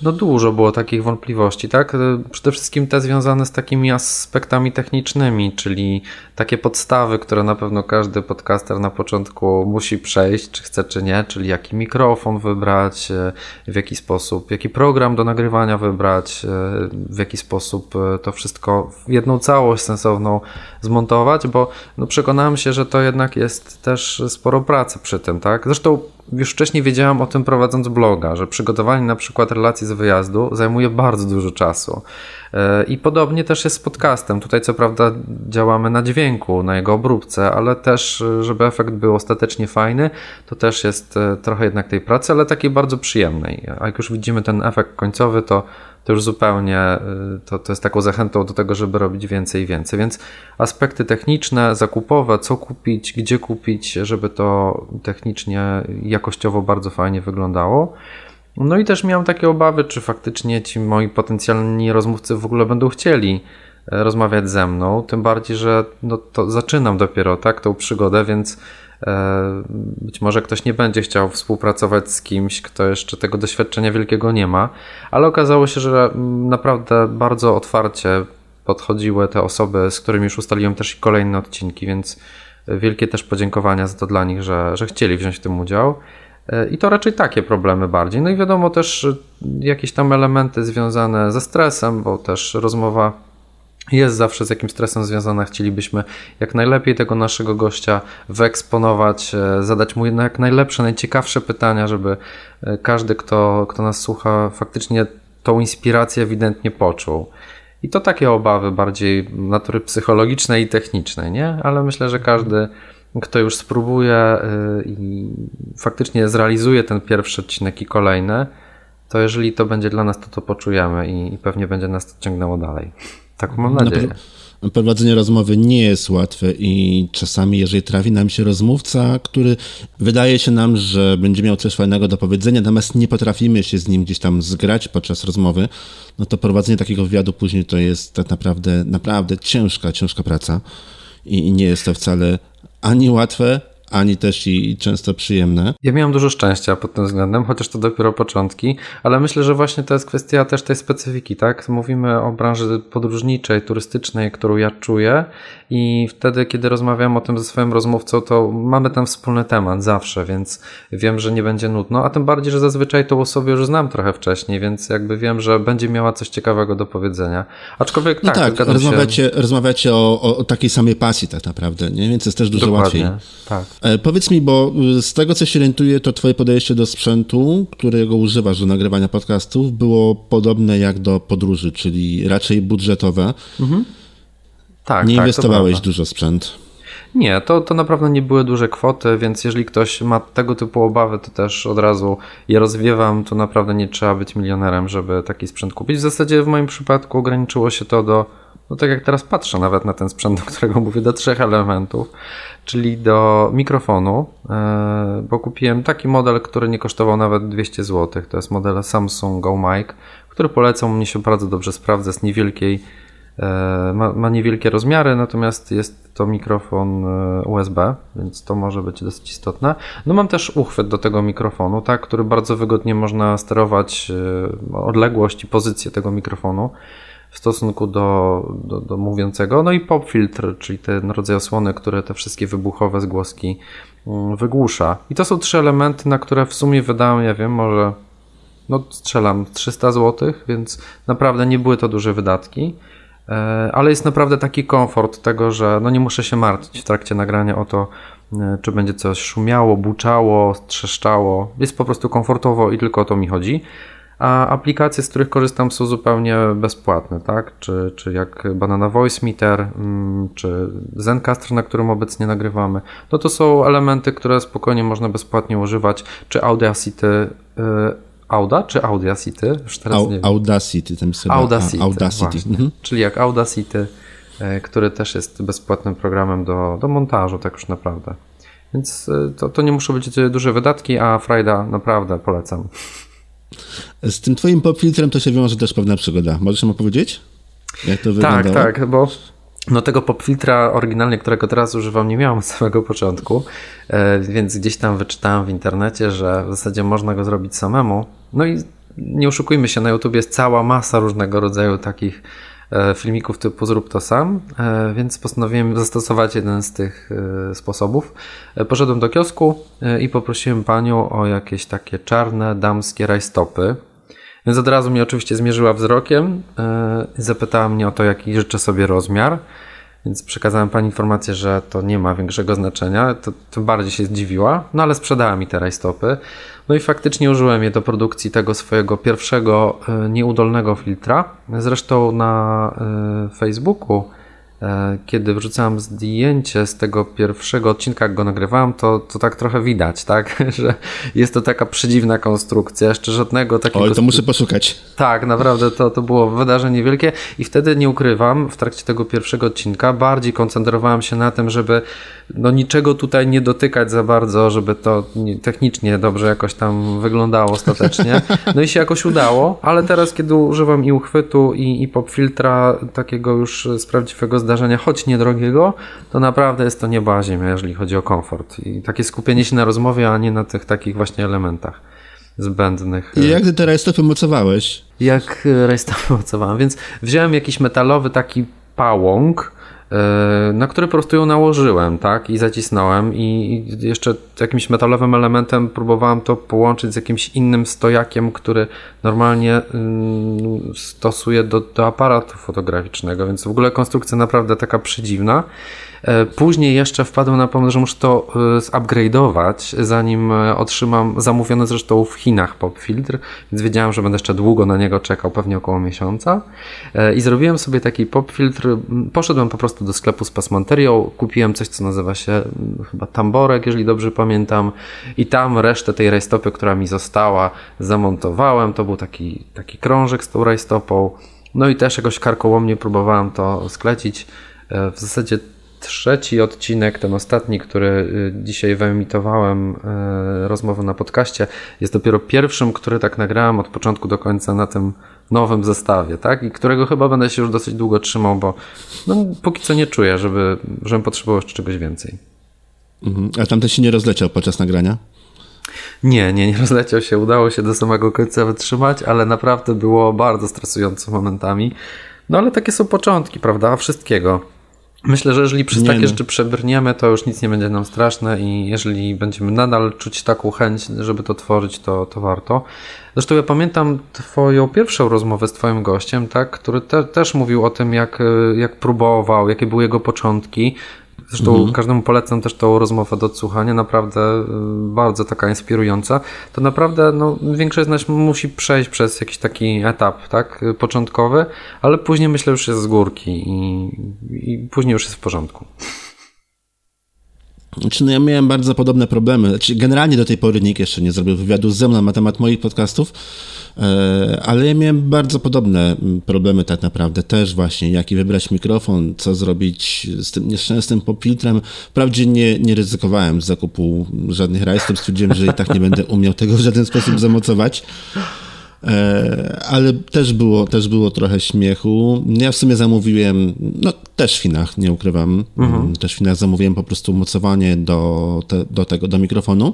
No dużo było takich wątpliwości, tak? Przede wszystkim te związane z takimi aspektami technicznymi, czyli takie podstawy, które na pewno każdy podcaster na początku musi przejść, czy chce, czy nie, czyli jaki mikrofon wybrać, e, w jaki sposób, jaki program do nagrywania wybrać, e, w jaki sposób e, to wszystko w jedną całość sensowną zmontować, bo no przekonałem się, że to jednak jest też sporo pracy przy tym, tak? Zresztą już wcześniej wiedziałem o tym prowadząc bloga, że przygotowanie na przykład relacji z wyjazdu zajmuje bardzo dużo czasu. E, I podobnie też jest z podcastem. Tutaj co prawda działamy na dźwięku, na jego obróbce, ale też, żeby efekt był ostatecznie fajny, to też jest e, trochę jednak tej pracy, ale takiej bardzo przyjemnej. A jak już widzimy ten efekt końcowy, to to już zupełnie y, to, to jest taką zachętą do tego, żeby robić więcej i więcej. Więc aspekty techniczne, zakupowe, co kupić, gdzie kupić, żeby to technicznie, jakościowo bardzo fajnie wyglądało. No i też miałem takie obawy, czy faktycznie ci moi potencjalni rozmówcy w ogóle będą chcieli rozmawiać ze mną, tym bardziej, że no to zaczynam dopiero tak tą przygodę, więc być może ktoś nie będzie chciał współpracować z kimś, kto jeszcze tego doświadczenia wielkiego nie ma, ale okazało się, że naprawdę bardzo otwarcie podchodziły te osoby, z którymi już ustaliłem też kolejne odcinki, więc wielkie też podziękowania za to dla nich, że, że chcieli wziąć w tym udział. I to raczej takie problemy bardziej. No i wiadomo też jakieś tam elementy związane ze stresem, bo też rozmowa jest zawsze z jakimś stresem związana. Chcielibyśmy jak najlepiej tego naszego gościa wyeksponować, e, zadać mu jak najlepsze, najciekawsze pytania, żeby e, każdy, kto, kto nas słucha, faktycznie tą inspirację ewidentnie poczuł. I to takie obawy bardziej natury psychologicznej i technicznej, nie? Ale myślę, że każdy, kto już spróbuje e, i faktycznie zrealizuje ten pierwszy odcinek i kolejne, to jeżeli to będzie dla nas, to to poczujemy i, i pewnie będzie nas to ciągnęło dalej. Tak mam nadzieję. Na prowadzenie rozmowy nie jest łatwe i czasami, jeżeli trafi nam się rozmówca, który wydaje się nam, że będzie miał coś fajnego do powiedzenia, natomiast nie potrafimy się z nim gdzieś tam zgrać podczas rozmowy, no to prowadzenie takiego wywiadu później to jest tak naprawdę, naprawdę ciężka, ciężka praca i nie jest to wcale ani łatwe, ani też i często przyjemne. Ja miałem dużo szczęścia pod tym względem, chociaż to dopiero początki, ale myślę, że właśnie to jest kwestia też tej specyfiki, tak? Mówimy o branży podróżniczej, turystycznej, którą ja czuję i wtedy, kiedy rozmawiam o tym ze swoim rozmówcą, to mamy ten wspólny temat zawsze, więc wiem, że nie będzie nudno, a tym bardziej, że zazwyczaj tą osobę już znam trochę wcześniej, więc jakby wiem, że będzie miała coś ciekawego do powiedzenia. Aczkolwiek no tak, tak rozmawiacie, się... rozmawiacie o, o, takiej samej pasji tak naprawdę, nie? więc jest też dużo Dokładnie, łatwiej. Tak. E, powiedz mi, bo z tego co się orientuję, to twoje podejście do sprzętu, którego używasz do nagrywania podcastów, było podobne jak do podróży, czyli raczej budżetowe. Mhm. Tak, nie tak, inwestowałeś dużo sprzęt. Nie, to, to naprawdę nie były duże kwoty, więc jeżeli ktoś ma tego typu obawy, to też od razu je rozwiewam. To naprawdę nie trzeba być milionerem, żeby taki sprzęt kupić. W zasadzie w moim przypadku ograniczyło się to do, no tak jak teraz patrzę nawet na ten sprzęt, do którego mówię, do trzech elementów, czyli do mikrofonu, e, bo kupiłem taki model, który nie kosztował nawet 200 zł. To jest model Samsung Go Mic, który polecam, mnie się bardzo dobrze sprawdza z niewielkiej E, ma, ma, niewielkie rozmiary, natomiast jest to mikrofon e, USB, więc to może być dosyć istotne. No mam też uchwyt do tego mikrofonu, tak, który bardzo wygodnie można sterować odległość i pozycję tego mikrofonu w stosunku do, do, do mówiącego. No i pop filtr, czyli ten rodzaj osłony, które te wszystkie wybuchowe zgłoski mm, wygłusza. I to są trzy elementy, na które w sumie wydałem, ja wiem, może no strzelam 300 zł, więc naprawdę nie były to duże wydatki. E, ale jest naprawdę taki komfort tego, że no nie muszę się martwić w trakcie nagrania o to, e, czy będzie coś szumiało, buczało, trzeszczało. Jest po prostu komfortowo i tylko o to mi chodzi. A aplikacje, z których korzystam, są zupełnie bezpłatne, tak? Czy, czy jak Banana Voice Meter, mm, czy Zencaster, na którym obecnie nagrywamy. No to są elementy, które spokojnie można bezpłatnie używać, czy Audacity, e, Auda czy Audacity? Już teraz Au, nie wiem. Audacity. Ten sobie, Audacity, Audacity. Mhm. Czyli jak Audacity, e, który też jest bezpłatnym programem do, do montażu, tak już naprawdę. Więc e, to, to nie muszą być duże wydatki, a Frajda naprawdę polecam. Z tym twoim popfiltrem to się wiąże też pewna przygoda. Możesz mi opowiedzieć? Jak to wygląda? Tak, tak, bo no tego popfiltra oryginalnie, którego teraz używam, nie miałem od samego początku, e, więc gdzieś tam wyczytałem w internecie, że w zasadzie można go zrobić samemu. No i nie oszukujmy się, na YouTube jest cała masa różnego rodzaju takich filmików typu zrób to sam, e, więc postanowiłem zastosować jeden z tych sposobów. Poszedłem do kiosku i poprosiłem panią o jakieś takie czarne damskie rajstopy, więc od razu mnie oczywiście zmierzyła wzrokiem zapytała mnie o to, jaki życzę sobie rozmiar. Więc przekazałem pani informację, że to nie ma większego znaczenia. To tym bardziej się zdziwiła, no ale sprzedała mi te rajstopy. No i faktycznie użyłem je do produkcji tego swojego pierwszego yy, nieudolnego filtra. Zresztą na yy, Facebooku E, kiedy wrzucałem zdjęcie z tego pierwszego odcinka, jak go nagrywałem, to, to tak trochę widać, tak, że jest to taka przedziwna konstrukcja, jeszcze żadnego takiego... Oj, to muszę poszukać. Tak, naprawdę to, to było wydarzenie wielkie i wtedy nie ukrywam, w trakcie tego pierwszego odcinka bardziej koncentrowałem się na tym, żeby no niczego tutaj nie dotykać za bardzo, żeby to technicznie dobrze jakoś tam wyglądało ostatecznie. No i się jakoś udało, ale teraz, kiedy używam i uchwytu, i, i popfiltra takiego już z prawdziwego zdarzenia, choć niedrogiego, to naprawdę jest to nieba ziemia, jeżeli chodzi o komfort. I takie skupienie się na rozmowie, a nie na tych takich właśnie elementach zbędnych. I jak ty te rajstopy mocowałeś? Jak rajstopy mocowałem, więc wziąłem jakiś metalowy taki pałąk, E, na który po prostu ją nałożyłem, tak, i zacisnąłem i jeszcze jakimś metalowym elementem próbowałem to połączyć z jakimś innym stojakiem, który normalnie mm, stosuje do, do aparatu fotograficznego, więc w ogóle konstrukcja naprawdę taka przedziwna. E, później jeszcze wpadłem na pomysł, że muszę to e, zupgrade'ować, zanim e, otrzymam zamówiony zresztą w Chinach pop filtr, więc wiedziałem, że będę jeszcze długo na niego czekał, pewnie około miesiąca. I zrobiłem sobie taki pop filtr. Poszedłem po prostu do sklepu z pasmanterią, kupiłem coś, co nazywa się chyba tamborek, jeżeli dobrze pamiętam, i tam resztę tej rajstopy, która mi została, zamontowałem. To był taki, taki krążek z tą rajstopą. No i też jakoś karkołomnie próbowałem to sklecić. W zasadzie trzeci odcinek, ten ostatni, który y, dzisiaj wyemitowałem, y, rozmowę na podcaście, jest dopiero pierwszym, który tak nagrałem od początku do końca na tym nowym zestawie, tak? I którego chyba będę się już dosyć długo trzymał, bo no, póki co nie czuję, żeby, żebym potrzebował jeszcze czegoś więcej. Mhm. A tamten się nie rozleciał podczas nagrania? Nie, nie, nie rozleciał się. Udało się do samego końca wytrzymać, ale naprawdę było bardzo stresująco momentami. No ale takie są początki, prawda? Wszystkiego. Myślę, że jeżeli przez nie takie no. rzeczy przebrniemy, to już nic nie będzie nam straszne i jeżeli będziemy nadal czuć taką chęć, żeby to tworzyć, to, to warto. Zresztą ja pamiętam twoją pierwszą rozmowę z twoim gościem, tak, który te, też mówił o tym, jak, jak próbował, jakie były jego początki. Zresztą mhm. każdemu polecam też tą rozmowę do odsłuchania, naprawdę y, bardzo taka inspirująca. To naprawdę no, większość z nas musi przejść przez jakiś taki etap, tak, początkowy, ale później myślę już jest z górki i, i później już jest w porządku. Znaczy, no ja miałem bardzo podobne problemy. Znaczy, generalnie do tej pory nikt jeszcze nie zrobił wywiadu ze mną na temat moich podcastów, e, ale ja miałem bardzo podobne mm, problemy tak naprawdę też właśnie, jaki wybrać mikrofon, co zrobić z tym nieszczęsnym popfiltrem. Wprawdzie nie, nie ryzykowałem zakupu żadnych rajstop, stwierdziłem, że i tak nie będę umiał tego w żaden sposób zamocować. E, ale też było, też było trochę śmiechu. Ja w sumie zamówiłem, no też w Chinach, nie ukrywam, mhm. też w Chinach zamówiłem po prostu mocowanie do, te, do tego, do mikrofonu,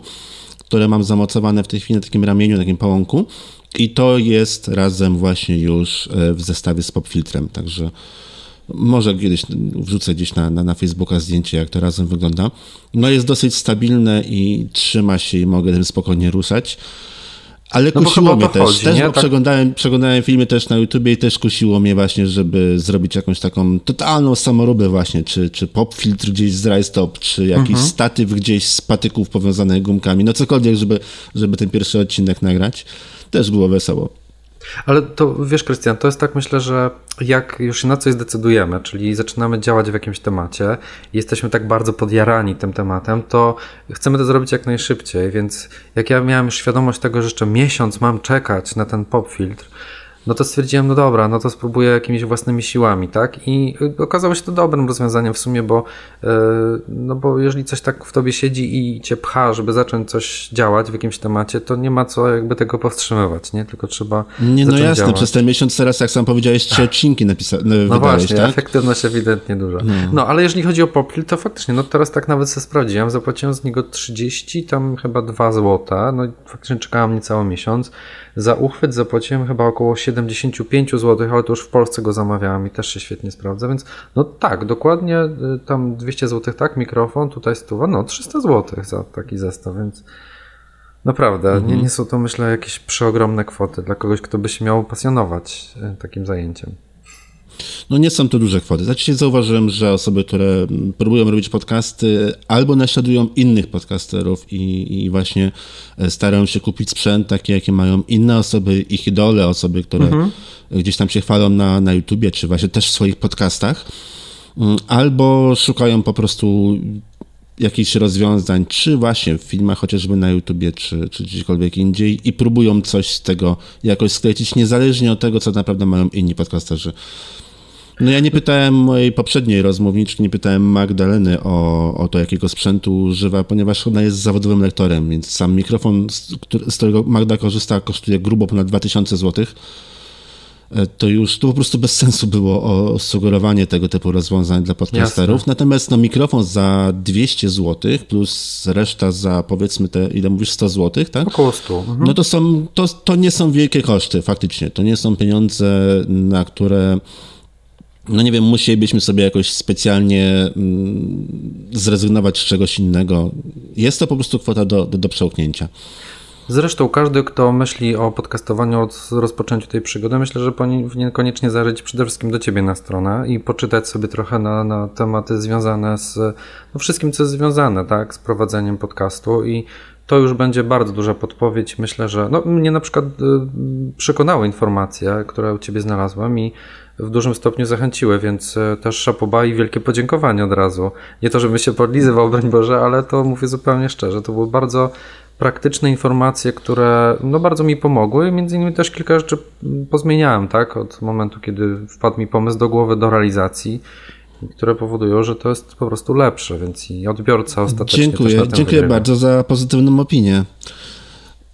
które mam zamocowane w tej chwili na takim ramieniu, takim pałąku i to jest razem właśnie już e, w zestawie z popfiltrem, także może kiedyś wrzucę gdzieś na, na, na Facebooka zdjęcie, jak to razem wygląda. No jest dosyć stabilne i trzyma się i mogę tym spokojnie ruszać. Ale no kusiło mnie też, chodzi, też bo tak... przeglądałem, przeglądałem filmy też na YouTubie i też kusiło mnie właśnie, żeby zrobić jakąś taką totalną samoróbę właśnie, czy, czy pop filtr gdzieś z Rajstop, czy jakiś mhm. statyw gdzieś z patyków powiązanych gumkami, no cokolwiek, żeby, żeby ten pierwszy odcinek nagrać. Też było wesoło. Ale to wiesz, Krystian, to jest tak, myślę, że jak już na coś zdecydujemy, czyli zaczynamy działać w jakimś temacie i jesteśmy tak bardzo podjarani tym tematem, to chcemy to zrobić jak najszybciej. Więc jak ja miałem świadomość tego, że jeszcze miesiąc mam czekać na ten pop filtr, no to stwierdziłem, no dobra, no to spróbuję jakimiś własnymi siłami, tak? I okazało się to dobrym rozwiązaniem w sumie, bo, yy, no bo jeżeli coś tak w tobie siedzi i cię pcha, żeby zacząć coś działać w jakimś temacie, to nie ma co jakby tego powstrzymywać, nie? Tylko trzeba. Nie, no jasne, działać. przez ten miesiąc teraz, jak sam powiedziałeś, trzy odcinki napisałeś. No, no właśnie, tak? efektywność ewidentnie duża. No. no. ale jeżeli chodzi o Popil, to faktycznie, no teraz tak nawet sobie sprawdziłem, zapłaciłem z niego 30, tam chyba 2 złota, no faktycznie czekałem niecały miesiąc. Za uchwyt zapłaciłem chyba około 75 zł, ale to już w Polsce go zamawiałem i też się świetnie sprawdza, więc no tak, dokładnie y, tam 200 zł, tak, mikrofon, tutaj stuwa, no 300 zł za taki zestaw, więc naprawdę, mhm. nie, nie są to myślę jakieś przeogromne kwoty dla kogoś, kto by się miał pasjonować y, takim zajęciem. No nie są to duże kwoty. Znaczy zauważyłem, że osoby, które próbują robić podcasty albo naśladują innych podcasterów i, i właśnie e, starają się kupić sprzęt taki, jakie mają inne osoby, ich idole, osoby, które mhm. gdzieś tam się chwalą na, na YouTubie, czy właśnie też w swoich podcastach. mm, albo szukają po prostu jakichś rozwiązań, czy właśnie w filmach chociażby na YouTubie, czy, czy gdziekolwiek indziej i próbują coś z tego jakoś sklecić, niezależnie od tego, co naprawdę mają inni podcasterzy. No ja nie pytałem mojej poprzedniej rozmówniczki, nie pytałem Magdaleny o, o to, jakiego sprzętu używa, ponieważ ona jest zawodowym lektorem, więc sam mikrofon, z, z którego Magda korzysta, kosztuje grubo ponad 2000 złotych E, to już to po prostu bez sensu było o sugerowanie tego typu rozwiązań dla podcasterów. Jasne. Natomiast no, mikrofon za 200 zł plus reszta za powiedzmy te, ile mówisz, 100 zł, tak? Około 100. Mhm. No to są, to, to nie są wielkie koszty faktycznie. To nie są pieniądze, na które no nie wiem, musielibyśmy sobie jakoś specjalnie mm, zrezygnować z czegoś innego. Jest to po prostu kwota do, do, do przełknięcia. Zresztą każdy, kto myśli o podcastowaniu od rozpoczęciu tej przygody, myślę, że powinien koniecznie zajrzeć przede wszystkim do Ciebie na stronę i poczytać sobie trochę na, na tematy związane z no wszystkim, co jest związane tak, z prowadzeniem podcastu i to już będzie bardzo duża podpowiedź. Myślę, że no, mnie na przykład y, przekonały informacje, które u Ciebie znalazłem i w dużym stopniu zachęciły, więc y, też szapoba i wielkie podziękowanie od razu. Nie to, żebym się podlizywał, broń Boże, ale to mówię zupełnie szczerze. To były bardzo praktyczne informacje, które no, bardzo mi pomogły. Między innymi też kilka rzeczy pozmieniałem, tak, od momentu, kiedy wpadł mi pomysł do głowy do realizacji, które powodują, że to jest po prostu lepsze, więc i odbiorca ostatecznie Dziękuję, dziękuję wygrywa. bardzo za pozytywną opinię.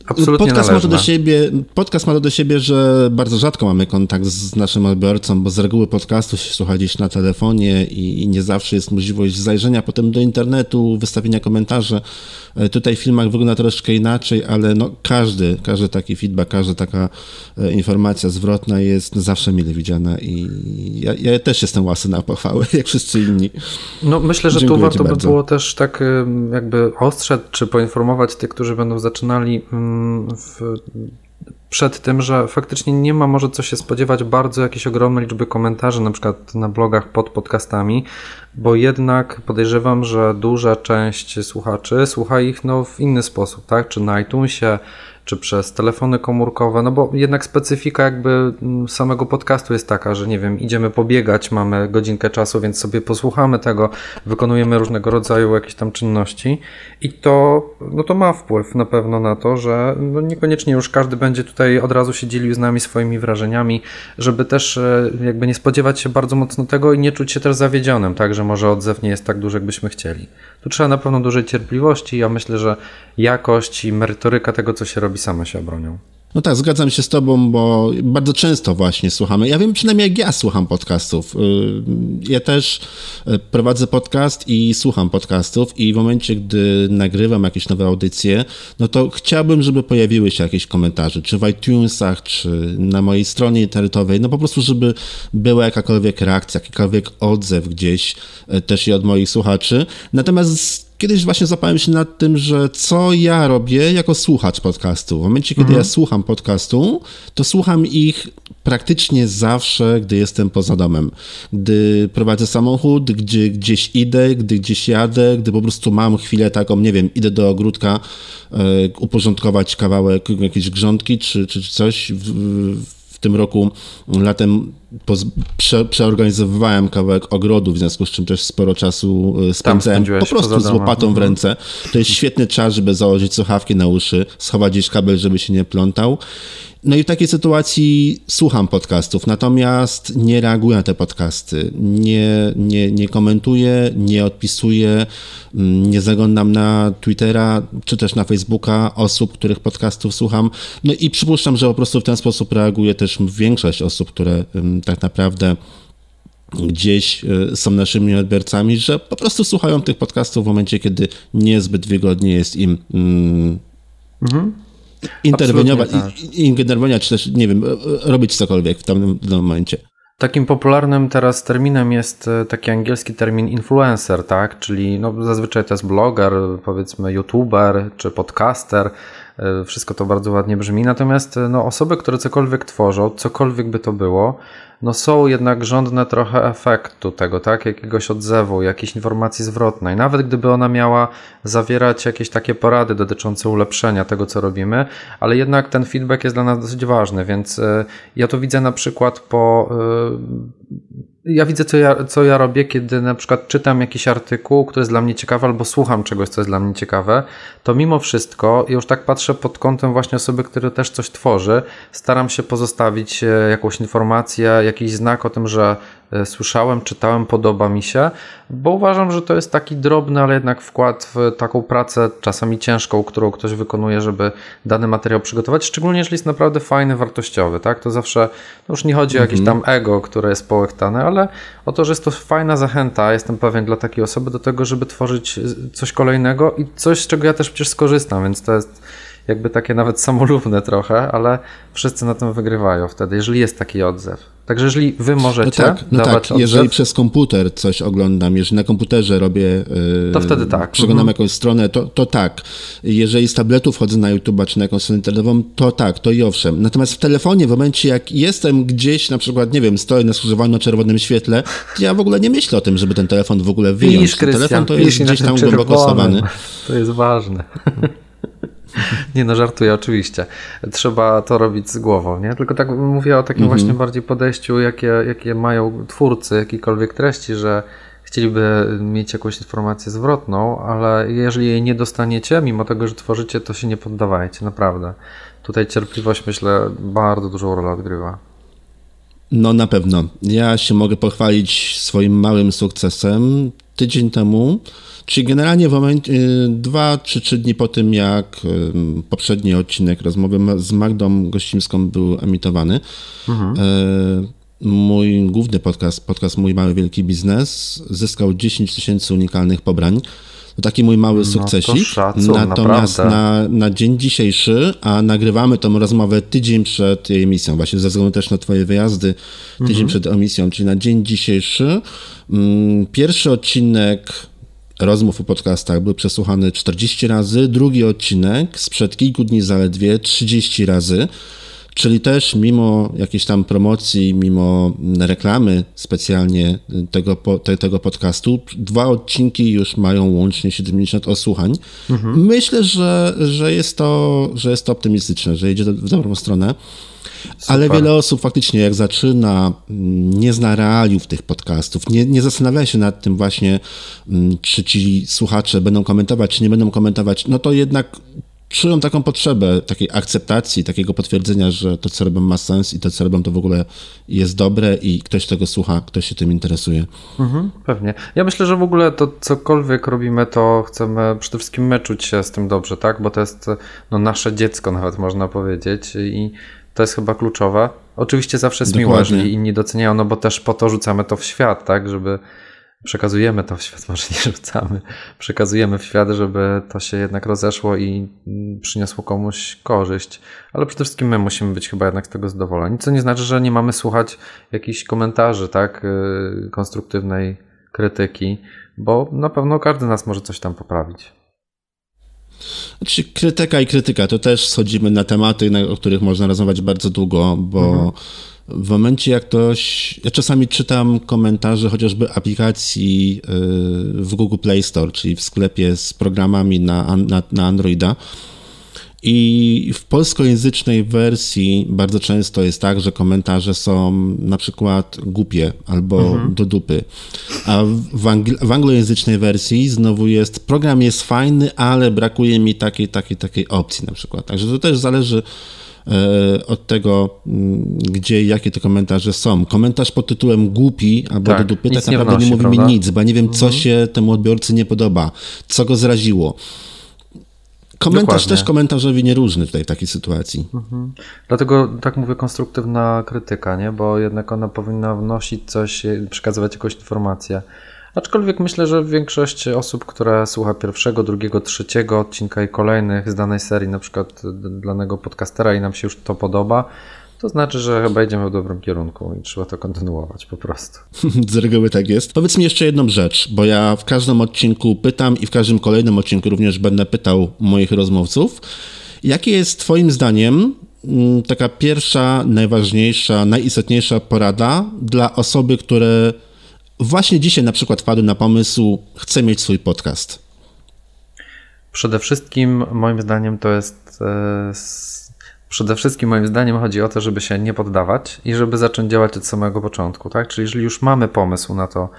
Absolutnie podcast ma, to do siebie, podcast ma to do siebie, że bardzo rzadko mamy kontakt z naszym odbiorcą, bo z reguły podcastu się słucha gdzieś na telefonie i, i nie zawsze jest możliwość zajrzenia potem do internetu, wystawienia komentarzy. E, tutaj w filmach wygląda troszeczkę inaczej, ale no każdy, każdy taki feedback, każda taka e, informacja zwrotna jest zawsze mile widziana i ja, ja też jestem łasy na pochwały, jak wszyscy inni. No myślę, że Dziękuję tu warto by było też tak jakby ostrzec, czy poinformować tych, którzy będą zaczynali mm, w przed tym, że faktycznie nie ma może co się spodziewać bardzo jakiejś ogromnej liczby komentarzy, na przykład na blogach pod podcastami, bo jednak podejrzewam, że duża część słuchaczy słucha ich no, w inny sposób, tak? Czy na iTunesie, czy przez telefony komórkowe, no bo jednak specyfika jakby mm, samego podcastu jest taka, że nie wiem, idziemy pobiegać, mamy godzinkę czasu, więc sobie posłuchamy tego, wykonujemy różnego rodzaju jakieś tam czynności i to, no to ma wpływ na pewno na to, że no niekoniecznie już każdy będzie tutaj od razu się dzielił z nami swoimi wrażeniami, żeby też e, jakby nie spodziewać się bardzo mocno tego i nie czuć się też zawiedzionym, tak, że może odzew nie jest tak duży, jakbyśmy chcieli. Tu trzeba na pewno dużej cierpliwości. Ja myślę, że jakość i merytoryka tego, co się robi, same się obronią. No tak, zgadzam się z tobą, bo bardzo często właśnie słuchamy. Ja wiem przynajmniej jak ja słucham podcastów. Y, ja też y, prowadzę podcast i słucham podcastów i w momencie, gdy nagrywam jakieś nowe audycje, no to chciałbym, żeby pojawiły się jakieś komentarze, czy w iTunesach, czy na mojej stronie internetowej, no po prostu, żeby była jakakolwiek reakcja, jakikolwiek odzew gdzieś y, też i od moich słuchaczy. Natomiast kiedyś właśnie zapałem się nad tym, że co ja robię jako słuchacz podcastu. W momencie, kiedy mhm. ja słucham podcastu, to słucham ich praktycznie zawsze, gdy jestem poza domem. Gdy prowadzę samochód, gdzie gdzieś idę, gdy gdzieś jadę, gdy po prostu mam chwilę taką, nie wiem, idę do ogródka, e, uporządkować kawałek jakiejś grządki czy, czy coś. W, w tym roku latem prze, przeorganizowywałem kawałek ogrodu, w związku z czym też sporo czasu e, spędzałem po prostu z łopatą w mhm. ręce. To jest świetny czas, żeby założyć słuchawki na uszy, schować gdzieś kabel, żeby się nie plątał. No i w takiej sytuacji słucham podcastów, natomiast nie reaguję na te podcasty, nie, nie, nie komentuję, nie odpisuję, mm, nie zaglądam na Twittera czy też na Facebooka osób, których podcastów słucham. No i przypuszczam, że po prostu w ten sposób reaguje też większość osób, które tak naprawdę gdzieś e, są naszymi odbiorcami, że po prostu słuchają tych podcastów w momencie, kiedy niezbyt wygodnie jest im mm, mhm. Interweniować, tak. interweniować, czy też, nie wiem, robić cokolwiek w danym momencie. Takim popularnym teraz terminem jest e, taki angielski termin influencer, tak? Czyli no, zazwyczaj to jest bloger, powiedzmy youtuber czy podcaster. E, wszystko to bardzo ładnie brzmi. Natomiast no, osoby, które cokolwiek tworzą, cokolwiek by to było, no są jednak żądne trochę efektu tego, tak? Jakiegoś odzewu, jakiejś informacji zwrotnej. Nawet gdyby ona miała zawierać jakieś takie porady dotyczące ulepszenia tego, co robimy, ale jednak ten feedback jest dla nas dosyć ważny, więc y, ja to widzę na przykład po ja widzę, co ja, co ja robię, kiedy na przykład czytam jakiś artykuł, który jest dla mnie ciekawy, albo słucham czegoś, co jest dla mnie ciekawe, to mimo wszystko, już tak patrzę pod kątem właśnie osoby, która też coś tworzy, staram się pozostawić e, jakąś informację, jakiś znak o tym, że słyszałem, czytałem, podoba mi się, bo uważam, że to jest taki drobny, ale jednak wkład w taką pracę, czasami ciężką, którą ktoś wykonuje, żeby dany materiał przygotować, szczególnie jeżeli jest naprawdę fajny, wartościowy, tak? To zawsze, no już nie chodzi o jakieś mhm. tam ego, które jest połechtane, ale o to, że jest to fajna zachęta, jestem pewien, dla takiej osoby do tego, żeby tworzyć coś kolejnego i coś, z czego ja też przecież skorzystam, więc to jest jakby takie nawet samolubne trochę, ale wszyscy na tym wygrywają wtedy, jeżeli jest taki odzew. Także jeżeli wy możecie. No tak, no tak. Odzew, jeżeli przez komputer coś oglądam, jeżeli na komputerze robię. Yy, to wtedy tak. Przeglądam mhm. jakąś stronę, to, to tak. Jeżeli z tabletu wchodzę na YouTube czy na jakąś stronę internetową, to tak, to i owszem. Natomiast w telefonie, w momencie jak jestem gdzieś, na przykład, nie wiem, stoję na skrzyżowaniu czerwonym świetle, to ja w ogóle nie myślę o tym, żeby ten telefon w ogóle wyjąć. Widzisz, telefon to jest gdzieś tam głęboko schowany. To jest ważne. Nie no, żartuję oczywiście. Trzeba to robić z głową, nie? Tylko tak mówię o takim mhm. właśnie bardziej podejściu, jakie, jakie mają twórcy jakiejkolwiek treści, że chcieliby mieć jakąś informację zwrotną, ale jeżeli jej nie dostaniecie, mimo tego, że tworzycie, to się nie poddawajcie, naprawdę. Tutaj cierpliwość, myślę, bardzo dużą rolę odgrywa. No na pewno. Ja się mogę pochwalić swoim małym sukcesem. Tydzień temu Czyli generalnie w momencie, y, dwa czy trzy dni po tym, jak poprzedni odcinek rozmowy z Magdą Gościmską był emitowany, mhm. Y, mój główny podcast, podcast Mój Mały Wielki Biznes, zyskał 10 tysięcy unikalnych pobrań. To taki mój mały no sukcesik. Szacun, Natomiast na, na dzień dzisiejszy, a nagrywamy tą rozmowę tydzień przed jej emisją, właśnie ze względu też na Twoje wyjazdy, tydzień mhm. przed emisją, czyli na dzień dzisiejszy. Mm, pierwszy odcinek rozmów o podcastach był przesłuchany 40 razy, drugi odcinek sprzed kilku dni zaledwie 30 razy. Czyli też mimo jakiejś tam promocji, mimo reklamy specjalnie tego, te, tego podcastu, dwa odcinki już mają łącznie 70 osłuchań. Mhm. Myślę, że, że, jest to, że jest to optymistyczne, że idzie w dobrą stronę. Super. Ale wiele osób faktycznie, jak zaczyna, nie zna realiów tych podcastów, nie, nie zastanawia się nad tym właśnie, mm, czy ci słuchacze będą komentować, czy nie będą komentować, no to jednak czują taką potrzebę takiej akceptacji, takiego potwierdzenia, że to, co robią, ma sens i to, co robią, to w ogóle jest dobre i ktoś tego słucha, ktoś się tym interesuje. Mhm, pewnie. Ja myślę, że w ogóle to cokolwiek robimy, to chcemy przede wszystkim my czuć się z tym dobrze, tak? Bo to jest no, nasze dziecko nawet można powiedzieć i to jest chyba kluczowe. Oczywiście zawsze jest Dokładnie. miło, jeżeli inni doceniają, no bo też po to rzucamy to w świat, tak, żeby przekazujemy to w świat, może nie rzucamy, przekazujemy w świat, żeby to się jednak rozeszło i przyniosło komuś korzyść. Ale przede wszystkim my musimy być chyba jednak z tego zadowoleni, co nie znaczy, że nie mamy słuchać jakichś komentarzy, tak, y, konstruktywnej krytyki, bo na pewno każdy nas może coś tam poprawić. Znaczy, krytyka i krytyka, to też schodzimy na tematy, o których można rozmawiać bardzo długo, bo mhm. w momencie jak ktoś, ja czasami czytam komentarze chociażby aplikacji y, w Google Play Store, czyli w sklepie z programami na, na, na Androida, i w polskojęzycznej wersji bardzo często jest tak, że komentarze są na przykład głupie albo mhm. do dupy. A w, angl w anglojęzycznej wersji znowu jest program jest fajny, ale brakuje mi takiej, takiej, takiej opcji na przykład. Także to też zależy e, od tego, mm, gdzie jakie te komentarze są. Komentarz pod tytułem głupi albo tak, do dupy tak naprawdę nie, wnosi, nie mówi prawda? mi nic, bo ja nie wiem, co mhm. się temu odbiorcy nie podoba, co go zraziło. Komentarz Dokładnie. też komentarzowi nieróżny tutaj w takiej sytuacji. Mhm. Dlatego tak mówię konstruktywna krytyka, nie? bo jednak ona powinna wnosić coś, przekazywać jakąś informację. Aczkolwiek myślę, że większość osób, które słucha pierwszego, drugiego, trzeciego odcinka i kolejnych z danej serii, na przykład danego podcastera i nam się już to podoba, to znaczy, że chyba idziemy w dobrym kierunku i trzeba to kontynuować po prostu. Z reguły tak jest. Powiedz mi jeszcze jedną rzecz, bo ja w każdym odcinku pytam i w każdym kolejnym odcinku również będę pytał moich rozmówców. Jakie jest Twoim zdaniem mm, taka pierwsza, najważniejsza, najistotniejsza porada dla osoby, które właśnie dzisiaj na przykład wpadły na pomysł, chce mieć swój podcast? Przede wszystkim moim zdaniem to jest e, Przede wszystkim moim zdaniem chodzi o to, żeby się nie poddawać i żeby zacząć działać od samego początku, tak? Czyli jeżeli już mamy pomysł na to,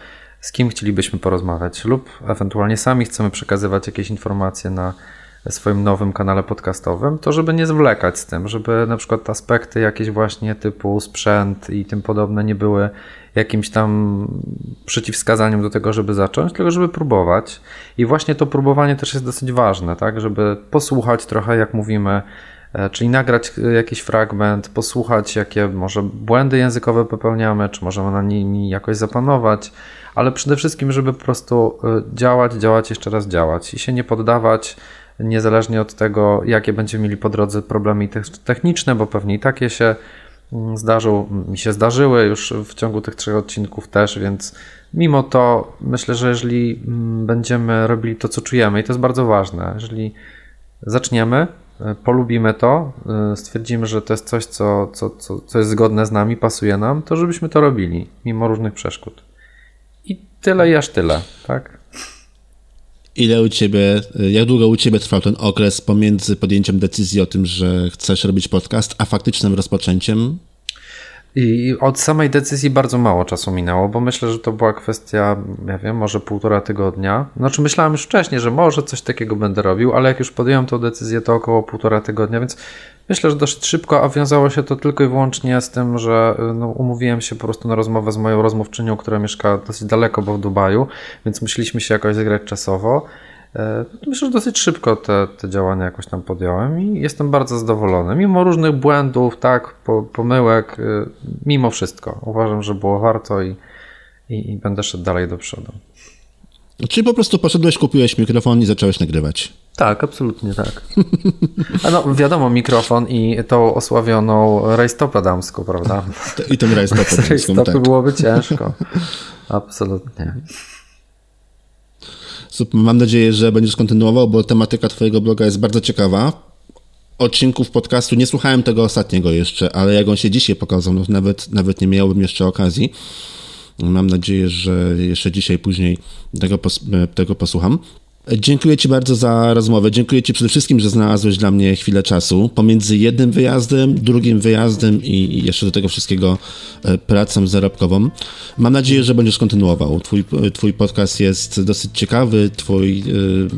z kim chcielibyśmy porozmawiać lub ewentualnie sami chcemy przekazywać jakieś informacje na swoim nowym kanale podcastowym, to żeby nie zwlekać z tym, żeby na przykład aspekty jakieś właśnie typu sprzęt i tym podobne nie były jakimś tam przeciwwskazaniem do tego, żeby zacząć, tylko żeby próbować. I właśnie to próbowanie też jest dosyć ważne, tak, żeby posłuchać trochę jak mówimy, czyli nagrać jakiś fragment, posłuchać jakie może błędy językowe popełniamy, czy możemy na nimi jakoś zapanować, ale przede wszystkim, żeby po prostu e, działać, działać, jeszcze raz działać i się nie poddawać, niezależnie od tego, jakie będziemy mieli po drodze problemy techniczne, bo pewnie i takie się mm, zdarzą, mi się zdarzyły już w ciągu tych trzech odcinków też, więc mimo to myślę, że jeżeli mm, będziemy robili to, co czujemy, i to jest bardzo ważne, jeżeli zaczniemy, e, polubimy to, e, stwierdzimy, że to jest coś, co, co, co, co jest zgodne z nami, pasuje nam, to żebyśmy to robili, mimo różnych przeszkód. I tyle i aż tyle, tak? Ile u ciebie, jak długo u ciebie trwał ten okres pomiędzy podjęciem decyzji o tym, że chcesz robić podcast, a faktycznym rozpoczęciem? I od samej decyzji bardzo mało czasu minęło, bo myślę, że to była kwestia, ja wiem, może półtora tygodnia. Znaczy, myślałem już wcześniej, że może coś takiego będę robił, ale jak już podjąłem tę decyzję, to około półtora tygodnia, więc myślę, że dość szybko, a wiązało się to tylko i wyłącznie z tym, że no, umówiłem się po prostu na rozmowę z moją rozmówczynią, która mieszka dosyć daleko, bo w Dubaju, więc musieliśmy się jakoś zagrać czasowo. E, myślę, że dosyć szybko te, te działania jakoś tam podjąłem i jestem bardzo zadowolony. Mimo różnych błędów, tak, pomyłek, e, mimo wszystko. Uważam, że było warto i, i, i będę szedł dalej do przodu. Czyli po prostu poszedłeś, kupiłeś mikrofon i zacząłeś nagrywać. Tak, absolutnie tak. A no, wiadomo, mikrofon i tą osławioną rajstopę damską, prawda? I ten rajstopę damską, tak. byłoby ciężko. Absolutnie. Mam nadzieję, że będziesz kontynuował, bo tematyka twojego bloga jest bardzo ciekawa. Odcinków podcastu, nie słuchałem tego ostatniego jeszcze, ale jak on się dzisiaj pokazał, no nawet, nawet nie miałbym jeszcze okazji. Mam nadzieję, że jeszcze dzisiaj, później tego, pos tego posłucham. Dziękuję Ci bardzo za rozmowę. Dziękuję Ci przede wszystkim, że znalazłeś dla mnie chwilę czasu pomiędzy jednym wyjazdem, drugim wyjazdem i jeszcze do tego wszystkiego e, pracą zarobkową. Mam nadzieję, że będziesz kontynuował. Twój, twój podcast jest dosyć ciekawy, twój, yy,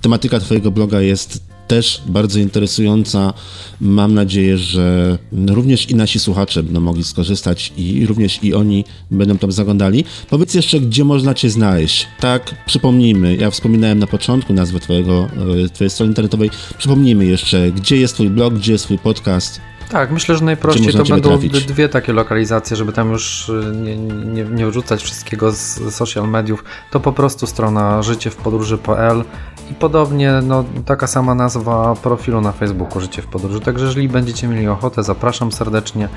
tematyka Twojego bloga jest też bardzo interesująca. Mam nadzieję, że również i nasi słuchacze będą mogli skorzystać i również i oni będą tam zaglądali. Powiedz jeszcze, gdzie można Cię znaleźć. Tak, przypomnijmy, ja wspominałem na początku nazwę twojego, e, Twojej strony internetowej. Przypomnijmy jeszcze, gdzie jest Twój blog, gdzie jest Twój podcast. Tak, myślę, że najprościej to będą trafić? dwie takie lokalizacje, żeby tam już y, nie, nie, nie wrzucać wszystkiego z social mediów. To po prostu strona życiewpodróży.pl i podobnie no, taka sama nazwa profilu na Facebooku Życie w Podróży. Także jeżeli będziecie mieli ochotę, zapraszam serdecznie.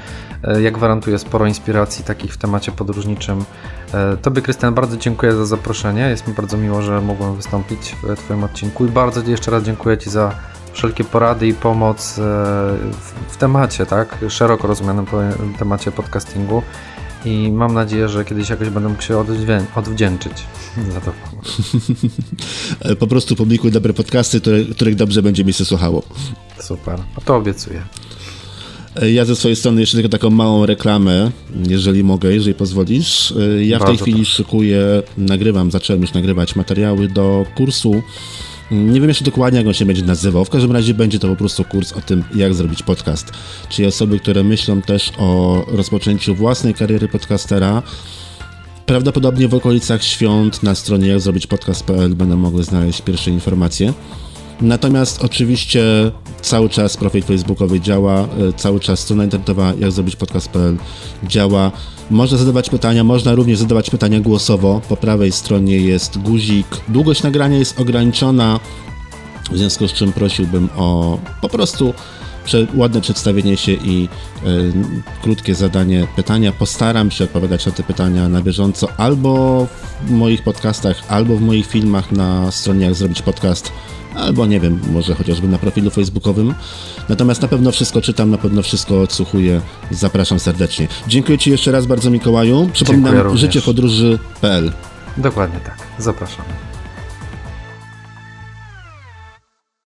E, ja gwarantuję sporo inspiracji takich w temacie podróżniczym. E, tobie, Krystian, bardzo dziękuję za zaproszenie. Jest mi bardzo miło, że mogłem wystąpić w Twoim odcinku i bardzo jeszcze raz dziękuję Ci za wszelkie porady i pomoc e, w, temacie, tak? Szeroko rozumianym temacie podcastingu. I mam nadzieję, że kiedyś jakoś będę mógł się odwdzięczyć za to. po prostu publikuj dobre podcasty, które, których dobrze będzie mi się słuchało. Super, no to obiecuję. E, ja ze swojej strony jeszcze tylko taką małą reklamę, jeżeli mogę, jeżeli pozwolisz. E, ja w tej chwili szykuję, nagrywam, zacząłem już nagrywać materiały do kursu nie wiem jeszcze dokładnie, jak on się będzie nazywał. W każdym razie będzie to po prostu kurs o tym, jak zrobić podcast. Czyli osoby, które myślą też o rozpoczęciu własnej kariery podcastera, prawdopodobnie w okolicach świąt na stronie jak zrobić podcast.pl będą mogły znaleźć pierwsze informacje. Natomiast oczywiście cały czas profil facebookowy działa, e, cały czas strona internetowa jak zrobić podcast.pl działa. Można zadawać pytania, można również zadawać pytania głosowo. Po prawej stronie jest guzik. Długość nagrania jest ograniczona, w związku z czym prosiłbym o po prostu ładne przedstawienie się i y, krótkie zadanie pytania. Postaram się odpowiadać na te pytania na bieżąco albo w moich podcastach, albo w moich filmach na stronie jak zrobić podcast albo nie wiem, może chociażby na profilu facebookowym. Natomiast na pewno wszystko czytam, na pewno wszystko odsłuchuję. Zapraszam serdecznie. Dziękuję Ci jeszcze raz bardzo, Mikołaju. Przypominam życiepodróży.pl. Dokładnie tak. Zapraszamy.